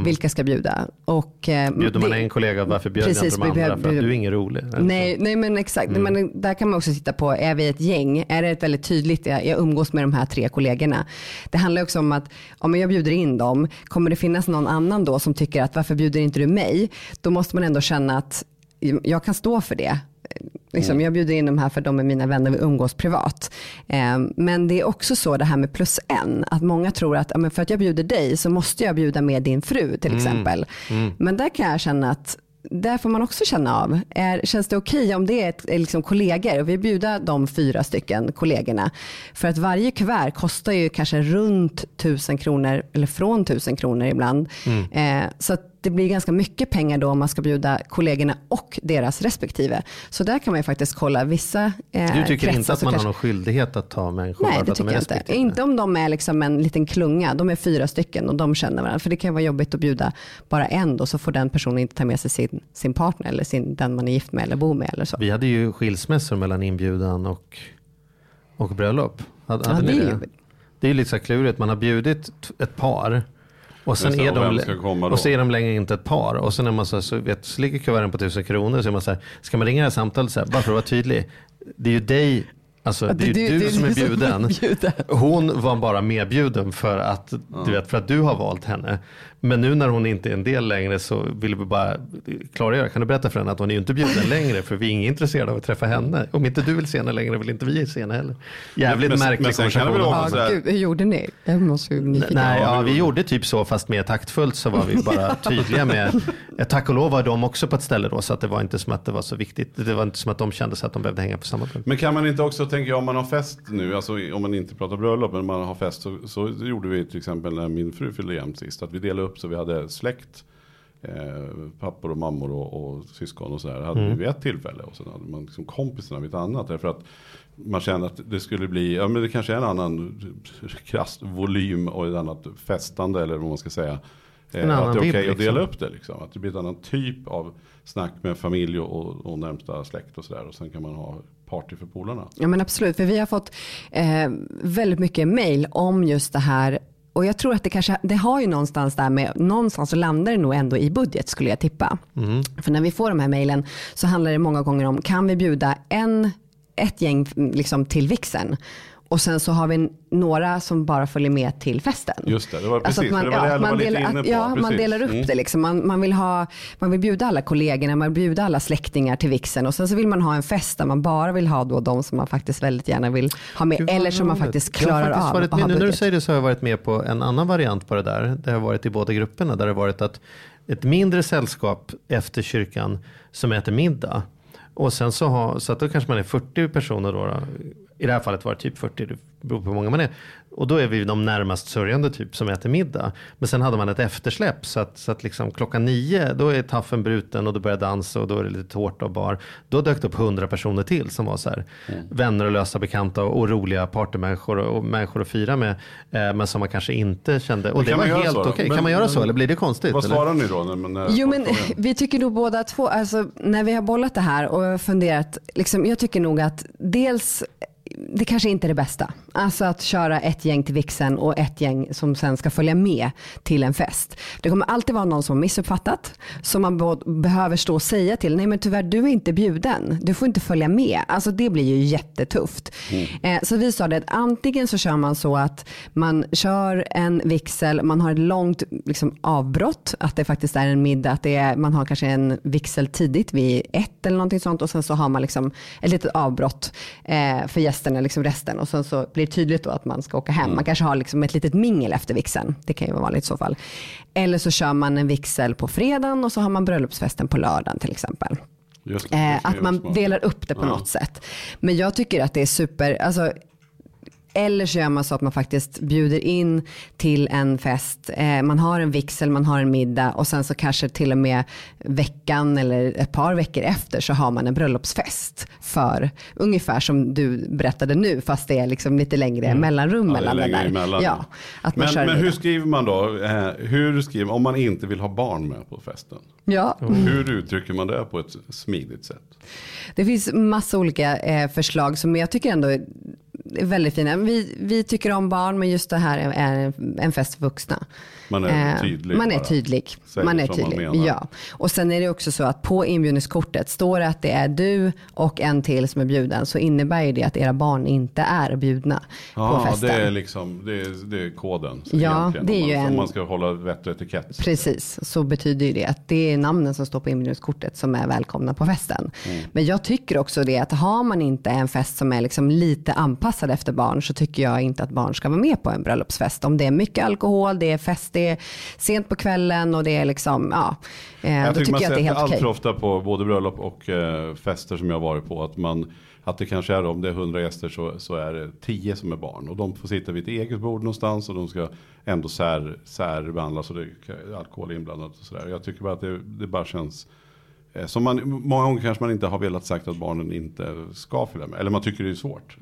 Vilka ska bjuda? Och, eh, Mm. Bjuder man det- en kollega, varför bjöd Precis, inte de andra? bjöd- För att du är ingen rolig. Nej, nej men exakt. Mm. Men där kan man också titta på, är vi ett gäng? Är det ett väldigt tydligt, jag, jag umgås med de här tre kollegorna. Det handlar också om att om jag bjuder in dem, kommer det finnas någon annan då som tycker att varför bjuder inte du mig? Då måste man ändå känna att jag kan stå för det. Liksom, jag bjuder in de här för de är mina vänner, vi umgås privat. Eh, men det är också så det här med plus en, att många tror att för att jag bjuder dig så måste jag bjuda med din fru till exempel. Men där kan jag känna att där får man också känna av. Är, känns det okej om det är, ett, är liksom kollegor vi bjuder de fyra stycken kollegorna. För att varje kuvert kostar ju kanske runt tusen kronor eller från tusen kronor ibland. Eh, så att det blir ganska mycket pengar då om man ska bjuda kollegorna och deras respektive. Så där kan man ju faktiskt kolla vissa eh, Du tycker kretsar inte att man kanske- har någon skyldighet att ta människor Nej, det tycker jag inte. Inte om de är liksom en liten klunga. De är fyra stycken och de känner varandra. För det kan vara jobbigt att bjuda bara en då, så får den personen inte ta med sig sin, sin partner eller sin, den man är gift med eller bor med eller så. Vi hade ju skilsmässor mellan inbjudan och, och bröllop. Hade, Ja, hade det ni är det? ju- det är lite så klurigt. Man har bjudit ett par. Och sen, det, är de, och så är de längre inte ett par. Och sen är man så, så, vet, så ligger kuverten på tusen kronor. Så är man så här, ska man ringa det här samtalet så här, bara för att vara tydlig. Det är ju dig Alltså, det är ju du, som är bjuden. Hon var bara medbjuden för att, du vet, för att du har valt henne. Men nu när hon inte är en del längre så vill vi bara klargöra. Kan du berätta för henne att hon är ju inte bjuden (laughs) längre för vi är inte intresserade av att träffa henne. Om inte du vill se henne längre vill inte vi se henne heller. Jävligt Men- märklig men konversation. Ja, här- gud, hur gjorde ni? Jag måste ju nyfiken. Nej, Ja, vi gjorde typ så fast mer taktfullt så var vi bara (laughs) tydliga med, eh, tack och lov var de också på ett ställe då så att det var inte som att det var så viktigt. Det var inte som att de kände sig att de behövde hänga på samma punkt. Men kan man inte också tänka, om man har fest nu, alltså om man inte pratar bröllop, men man har fest, så, så gjorde vi till exempel när min fru fyllde jämnt sist, att vi delade upp så vi hade släkt, eh, pappor och mammor och, och syskon och sådär, hade vi vid ett tillfälle. Och sen hade man liksom kompisarna vid ett annat, därför att man kände att det skulle bli, ja men det kanske är en annan krass volym och ett annat festande, eller vad man ska säga. Eh, En annan att det är okej vibb, att dela liksom. upp det liksom. Att det blir en annan typ av snack med familj och, och närmsta släkt och sådär. Och sen kan man ha party för polarna. Ja men absolut, för vi har fått eh, väldigt mycket mail om just det här. Och jag tror att det kanske, det har ju någonstans där med, någonstans så landar det nog ändå i budget skulle jag tippa. För när vi får de här mailen så handlar det många gånger om, kan vi bjuda en, ett gäng liksom, till vixen? Och sen så har vi några som bara följer med till festen. Just det, det var Alltså precis. att man, det var det ja, man, delar, att, ja, man delar upp Mm. det. Liksom. Man, man, vill ha, man vill bjuda alla kollegorna, man vill bjuda alla släktingar till vixen och sen så vill man ha en fest där man bara vill ha då de som man faktiskt väldigt gärna vill ha med. Gud, eller som man faktiskt klarar faktiskt av med, ha Nu när du säger det så har jag varit med på en annan variant på det där. Det har varit i båda grupperna där det har varit att ett mindre sällskap efter kyrkan som äter middag. Och sen så, har, så att då kanske man är 40 personer då. då. I det här fallet var det typ 40, det beror på hur många man är. Och då är vi de närmast sörjande typ som äter middag. Men sen hade man ett eftersläpp så att, så att liksom klockan nio då är taffen bruten och då börjar dansa och då är det lite tårta och bar. Då dök det upp hundra personer till som var så här vänner och lösa bekanta och, och roliga partymänniskor och, och människor att fira med. Eh, men som man kanske inte kände. Och Men det kan var helt okej. Men- Kan man göra så eller blir det konstigt? Vad eller? svarar ni då? När, när Jo men vi tycker nog båda två, alltså, när vi har bollat det här och funderat, liksom, jag tycker nog att dels det kanske inte är det bästa. Alltså att köra ett gäng till vixen och ett gäng som sen ska följa med till en fest. Det kommer alltid vara någon som har missuppfattat, som man behöver stå och säga till, nej men tyvärr du är inte bjuden, du får inte följa med. Alltså det blir ju jättetufft. Eh, så vi sa det att antingen så kör man så att man kör en vixel, man har ett långt liksom, avbrott, att det faktiskt är en middag, att det är, man har kanske en vixel tidigt vid ett eller någonting sånt och sen så har man liksom ett litet avbrott eh, för gästerna, liksom resten och sen så blir det tydligt då att man ska åka hem. Man kanske har liksom ett litet mingel efter vixeln, det kan ju vara vanligt i så fall. Eller så kör man en vixel på fredagen och så har man bröllopsfesten på lördagen till exempel. Det, Eh, att man delar upp det på Ja. något sätt. Men jag tycker att det är super, alltså, eller så gör man så att man faktiskt bjuder in till en fest. Eh, man har en vixel, man har en middag och sen så kanske till och med veckan eller ett par veckor efter så har man en bröllopsfest. För ungefär som du berättade nu fast det är liksom lite längre mellanrum Mm. Ja, det är mellan det där. emellan. Ja, att man men kör men hur skriver man då? Eh, hur skriver, om man inte vill ha barn med på festen? Ja. Hur uttrycker man det på ett smidigt sätt? Det finns massa olika eh, förslag som jag tycker ändå väldigt fina. Vi, vi tycker om barn men just det här är, är en fest för vuxna. Man är Eh, tydlig Man är tydlig. Man är man tydlig. menar. ja. Och sen är det också så att på inbjudningskortet står det att det är du och en till som är bjuden så innebär ju det att era barn inte är bjudna på Ja, festen. det är liksom, det är, det är koden. Ja, det är om ju man, en- Om man ska hålla vett och etikett. Precis, så betyder ju det att det är namnen som står på inbjudningskortet som är välkomna på festen. Mm. Men jag tycker också det att har man inte en fest som är liksom lite anpassad efter barn så tycker jag inte att barn ska vara med på en bröllopsfest. Om det är mycket alkohol, det är fest, det är sent på kvällen och det är liksom, ja, eh, Jag då tycker man jag att det är helt allt okej. för ofta på både bröllop och eh, fester som jag varit på. Att, man, att det kanske är om det är 100 gäster så, så är det 10 som är barn. Och de får sitta vid ett eget bord någonstans och de ska ändå sär, särbehandlas och det är alkohol inblandat och sådär. Jag tycker bara att det, det bara känns eh, som man, många gånger kanske man inte har velat sagt att barnen inte ska följa med. Eller man tycker det är svårt.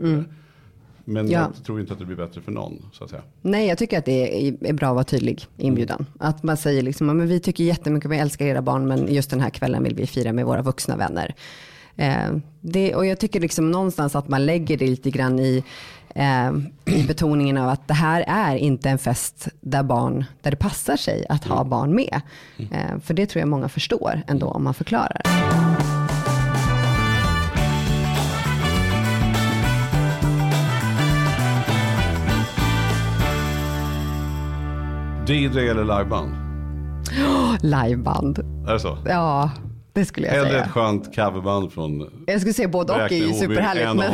Men Mm. Ja. jag tror inte att det blir bättre för någon. Så att säga. Nej, jag tycker att det är, är bra att vara tydlig i inbjudan. Att man säger liksom, "Ja, men vi tycker jättemycket, vi älskar era barn, men just den här kvällen vill vi fira med våra vuxna vänner. Eh, det, och jag tycker liksom någonstans att man lägger det lite grann i, eh, i betoningen av att det här är inte en fest där barn, där det passar sig att ha barn med. Eh, för det tror jag många förstår ändå om man förklarar. DJ eller liveband? Liveband. Är det så? Ja, det skulle jag Hellre säga. ett skönt coverband från Jag skulle säga både och är ju superhärligt. Men...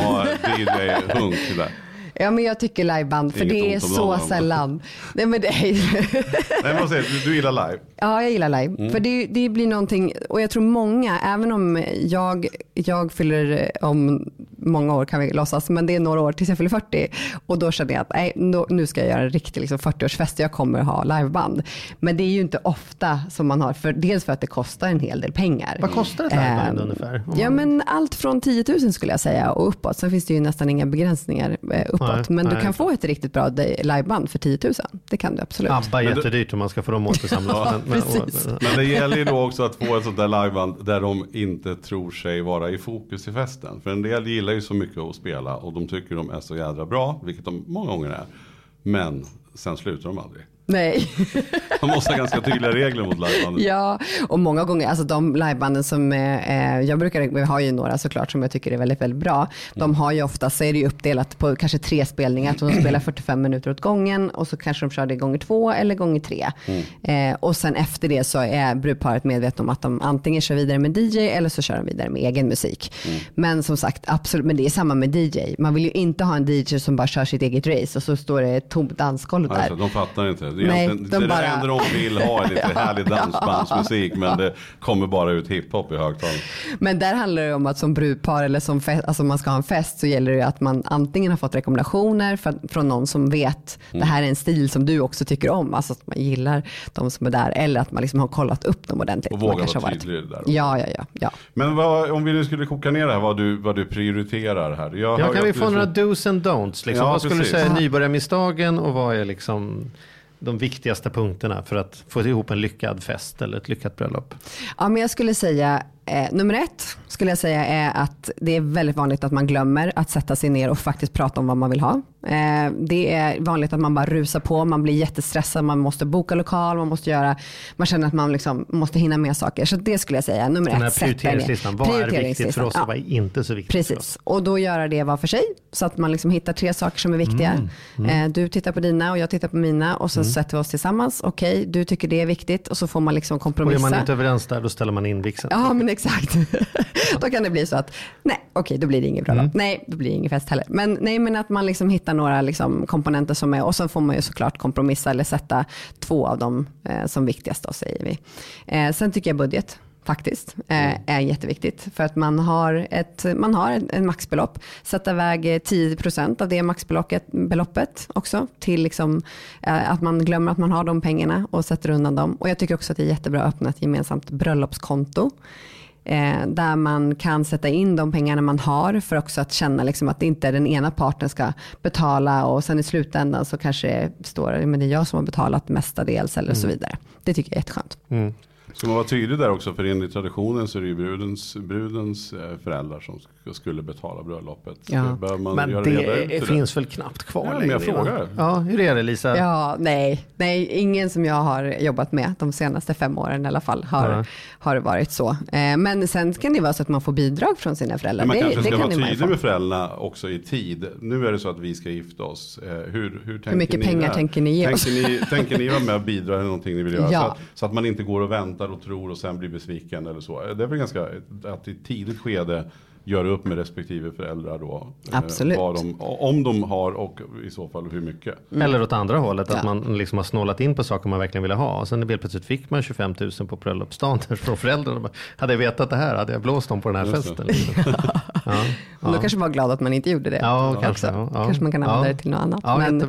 DJ-hunk där. Ja men jag tycker liveband för Inget det är så sällan. Nej men det är (laughs) Nej, men du? Du gillar live? Ja, jag gillar live. Mm. För det, det blir någonting, och jag tror många, även om jag, jag fyller om många år kan vi låtsas, men det är några år tills jag fyller 40. Och då känner jag att nej, nu ska jag göra en riktig liksom, 40-årsfest och jag kommer ha liveband. Men det är ju inte ofta som man har, för, dels för att det kostar en hel del pengar. Vad kostar ett liveband Eh, ungefär? Ja man- men allt från 10 000 skulle jag säga och uppåt. Sen finns det ju nästan inga begränsningar eh, uppåt. Nej, men du nej, kan få ett riktigt bra liveband för 10 000. Det kan du absolut. ABBA är Men du- jättedyrt om man ska få dem återsamlade. (laughs) Men- men- precis. Men det gäller ju då också att få ett sånt där liveband där de inte tror sig vara i fokus i festen. För en del gillar ju så mycket att spela och de tycker de är så jädra bra, vilket de många gånger är. Men sen slutar de aldrig. Nej. De måste ha ganska tydliga regler mot livebandet. Ja, och många gånger, alltså de livebanden som, eh, jag brukar, vi har ju några såklart som jag tycker är väldigt, väldigt bra. De har ju ofta, så är det ju uppdelat på kanske tre spelningar, så de spelar (clears throat) 45 minuter åt gången och så kanske de kör det gånger två eller gånger tre. Eh, och sen efter det så är brudparet medvetna om att de antingen kör vidare med DJ eller så kör de vidare med egen musik. Men som sagt, absolut, men det är samma med DJ. Man vill ju inte ha en DJ som bara kör sitt eget race och så står det ett tomt dansgolv där. Alltså, de fattar inte. Det är, Nej, egentligen- de det bara- enda de vill ha är lite (laughs) härlig dansbandsmusik men det kommer bara ut hiphop i högtalaren. Men där handlar det om att som brudpar eller som fest, alltså man ska ha en fest så gäller det att man antingen har fått rekommendationer för, från någon som vet det här är en stil som du också tycker om, alltså att man gillar de som är där eller att man liksom har kollat upp dem ordentligt. Och Man våga kanske vara tydlig där. Ja, ja, ja. ja. Men vad, om vi nu skulle koka ner det här vad du, vad du prioriterar här. Jag Ja, kan ju vi få några dos and don'ts? Liksom? Ja, vad skulle precis. du säga är nybörjarmisstagen och vad är liksom de viktigaste punkterna för att få ihop en lyckad fest eller ett lyckat bröllop? Ja, men jag skulle säga, eh, nummer ett skulle jag säga är att det är väldigt vanligt att man glömmer att sätta sig ner och faktiskt prata om vad man vill ha. Eh, det är vanligt att man bara rusar på, man blir jättestressad, man måste boka lokal, man måste göra, man känner att man liksom måste hinna med saker. Så det skulle jag säga, nummer Den här ett, prioriteringslistan, vad är viktigt för Prioriteringslistan, oss och vad är inte så viktigt för oss? Precis, och då göra det var för sig så att man liksom hittar tre saker som är viktiga. Mm, Eh, Du tittar på dina och jag tittar på mina och sen sätter vi oss tillsammans. Okej, du tycker det är viktigt och så får man liksom Och är kompromissa. man inte överens där, då ställer man in vigseln. Ja men exakt. (laughs) då kan det bli så att nej okej då blir det ingen bröllop. Nej då blir det ingen fest heller. Men, nej, men att man liksom hittar några liksom komponenter som är och sen får man ju såklart kompromissa eller sätta två av dem eh, som viktigast då säger vi. Eh, sen tycker jag budget faktiskt eh, är jätteviktigt för att man har ett, man har ett, ett maxbelopp. Sätta iväg eh, 10% av det maxbeloppet beloppet också till liksom, eh, att man glömmer att man har de pengarna och sätter undan dem. Och jag tycker också att det är jättebra att öppna ett gemensamt bröllopskonto. Eh, där man kan sätta in de pengarna man har för också att känna liksom att inte är den ena parten ska betala och sen i slutändan så kanske det står men det är jag som har betalat mestadels eller så vidare. Det tycker jag är jätteskönt. Ska man vara tydlig där också, för enligt traditionen så är det ju brudens, brudens eh, föräldrar som sk- skulle betala bröllopet. Ja. Bör man Men det det? finns väl knappt kvar Ja, jag längre, va? frågar. Ja, hur är det Lisa? Ja, nej, nej, ingen som jag har jobbat med de senaste fem åren i alla fall har, Ja. har det varit så. Eh, men sen kan det vara så att man får bidrag från sina föräldrar. Men man det, kanske det ska kan vara tydlig med föräldrarna också i tid. Nu är det så att vi ska gifta oss. Eh, Hur, hur, tänker mycket ni pengar där? tänker ni ge oss? tänker Ni, tänker ni vara med och bidra eller någonting ni vill göra? (laughs) Ja. Så, att, så att man inte går och väntar och tror och sen blir besviken eller så. Det är väl ganska att i ett tidigt skede göra upp med respektive föräldrar då. eh, Absolut. Vad de, om de har och i så fall hur mycket. Eller åt andra hållet, att Ja. man liksom har snålat in på saker man verkligen ville ha. Och sen helt plötsligt fick man 25 000 på bröllopsdagen (laughs) från föräldrarna. Hade jag vetat det här hade jag blåst dem på den här Just festen. Liksom. Ja, (laughs) Men Då kanske man var glad att man inte gjorde det. Ja, kanske, ja, ja. kanske man kan använda Ja. det till något annat. Ja, men, eh,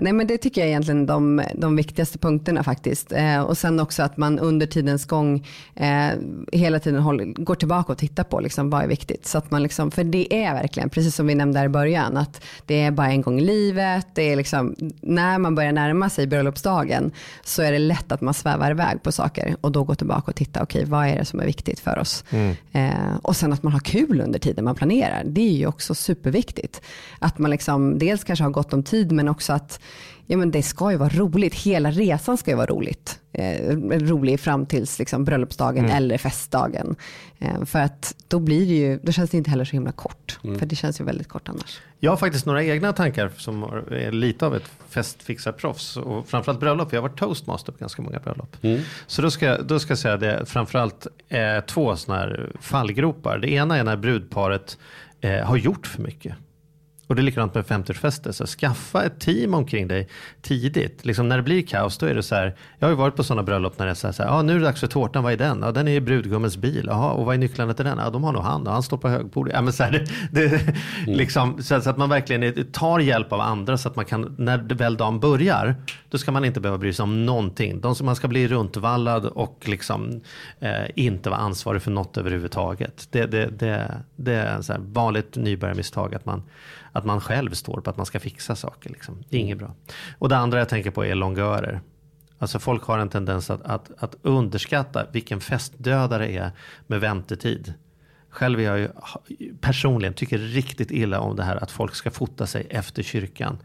nej, men det tycker jag är egentligen de, de viktigaste punkterna faktiskt. Eh, och sen också att man under tidens gång eh, hela tiden håller, går tillbaka och tittar på liksom, vad är viktigt. Så att man liksom, för det är verkligen, precis som vi nämnde här i början, att det är bara en gång i livet. Det är liksom, när man börjar närma sig bröllopsdagen så är det lätt att man svävar iväg på saker och då gå tillbaka och titta, okej vad är det som är viktigt för oss? Eh, och sen att man har kul under tiden man planerar, det är ju också superviktigt. Att man liksom dels kanske har gott om tid men också att ja, men det ska ju vara roligt, hela resan ska ju vara roligt. eh, rolig fram tills liksom, bröllopsdagen Mm. eller festdagen. Eh, för att då blir det ju, då känns det inte heller så himla kort. Mm. För det känns ju väldigt kort annars. Jag har faktiskt några egna tankar som är lite av ett festfixarproffs. Och framförallt bröllop. Jag har varit toastmaster på ganska många bröllop. Så då ska, jag- då ska jag säga det framförallt eh, två sådana här fallgropar. Det ena är när brudparet eh, har gjort för mycket. Och det är likadant med 50-årsfester. Så skaffa ett team omkring dig tidigt. Liksom när det blir kaos då är det så här. Jag har ju varit på sådana bröllop när det är så här. Så här ah, nu är det dags för tårtan. Vad är den? Ja, den är i brudgummens bil. Jaha, och vad är nycklarna till den? Ja, de har nog han. Och han står på högbordet. Ja, men så, här, det, det, liksom, så, så att man verkligen är- tar hjälp av andra. Så att man kan, när väl dagen börjar. Då ska man inte behöva bry sig om någonting. De som man ska bli runtvallad och liksom eh, inte vara ansvarig för något överhuvudtaget. Det, det, det, det är ett vanligt nybörjarmisstag. Att man, att man själv står på att man ska fixa saker. Liksom. Det är inget bra. Och det andra jag tänker på är longörer. Alltså folk har en tendens att, att, att underskatta vilken festdödare det är med väntetid. Själv är jag ju personligen tycker riktigt illa om det här att folk ska fota sig efter kyrkan.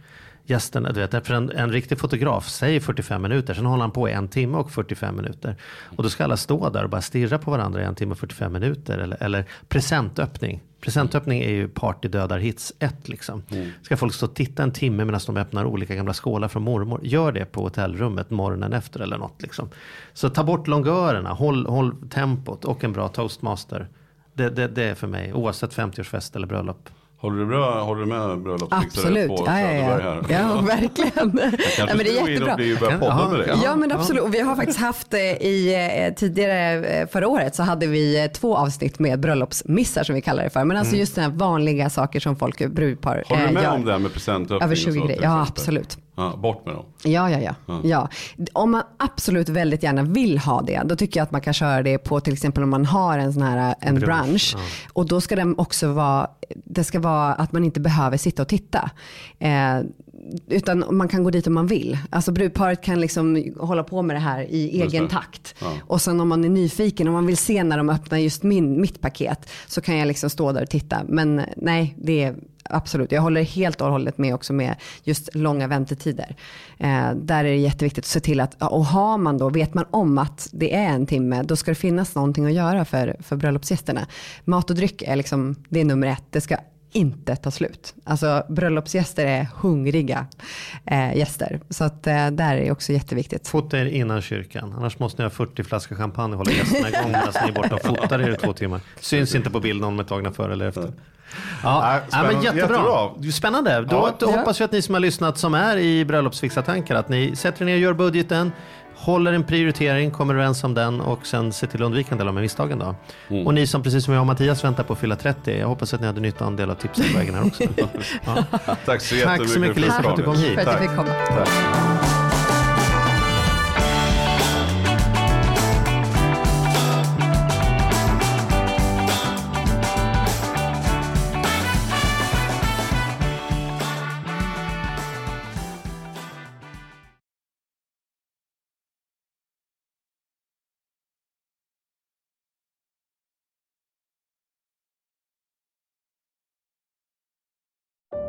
Gästerna, du vet, för en, en riktig fotograf säger 45 minuter, sen håller han på i en timme och 45 minuter. Och då ska alla stå där och bara stirra på varandra i en timme och 45 minuter. Eller, eller presentöppning. Presentöppning är ju partydödarhits 1 liksom. Ska folk stå och titta en timme medan de öppnar olika gamla skålar från mormor. Gör det på hotellrummet morgonen efter eller något liksom. Så ta bort longörerna, håll, håll tempot och en bra toastmaster. Det, det, det är för mig, oavsett 50-årsfest eller bröllop. Håller du, bra, håller du med bröllopsfixare Absolut, på ja, ja, Söderberg ja. här? ja (laughs) verkligen. Kanske ja, men det är skulle gå in och jättebra. bli, börja podda med det. Ja men absolut, och vi har faktiskt haft eh, i eh, tidigare eh, förra året så hade vi två avsnitt med bröllopsmissar som vi kallar det för. Men alltså just sådana här vanliga saker som folk, brudpar Håller du med gör. om det här med presentöppning? Över och 20 så, till grejer, ja absolut. Ja, bort med dem. Ja, ja, ja, ja. Om man absolut väldigt gärna vill ha det, då tycker jag att man kan köra det på till exempel om man har en sån här en Brunch, brunch. Och då ska den också vara, det ska vara att man inte behöver sitta och titta. Eh, utan man kan gå dit om man vill. Alltså brudparet kan liksom hålla på med det här i egen takt. Ja. Och sen om man är nyfiken, om man vill se när de öppnar just min, mitt paket, så kan jag liksom stå där och titta. Men nej, det är absolut, jag håller helt och hållet med också med just långa väntetider. Eh, där är det jätteviktigt att se till att, och har man då, vet man om att det är en timme, då ska det finnas någonting att göra för, för bröllopsgästerna. Mat och dryck är liksom, det är nummer ett. Det ska inte ta slut. Alltså bröllopsgäster är hungriga eh, gäster. Så att eh, där är det också jätteviktigt. Fota er innan kyrkan. Annars måste ni ha 40 flaskor champagne och hålla gästerna igång medan ni är borta och fotar er i två timmar. Syns inte på bilden om de är tagna före eller efter. Ja, ja, men jättebra. Jättebra. Spännande. Då, Ja. hoppas vi att ni som har lyssnat som är i bröllopsfixartankar att ni sätter er ner och gör budgeten. Håller en prioritering, kommer överens om den och sen se till att undvika en del av misstagen då. Mm. Och ni som precis som jag och Mattias väntar på att fylla 30, jag hoppas att ni hade nytta av en del av tipsen på vägen här också. Ja. (laughs) Tack så Tack så mycket Lisa för att du kom hit. För att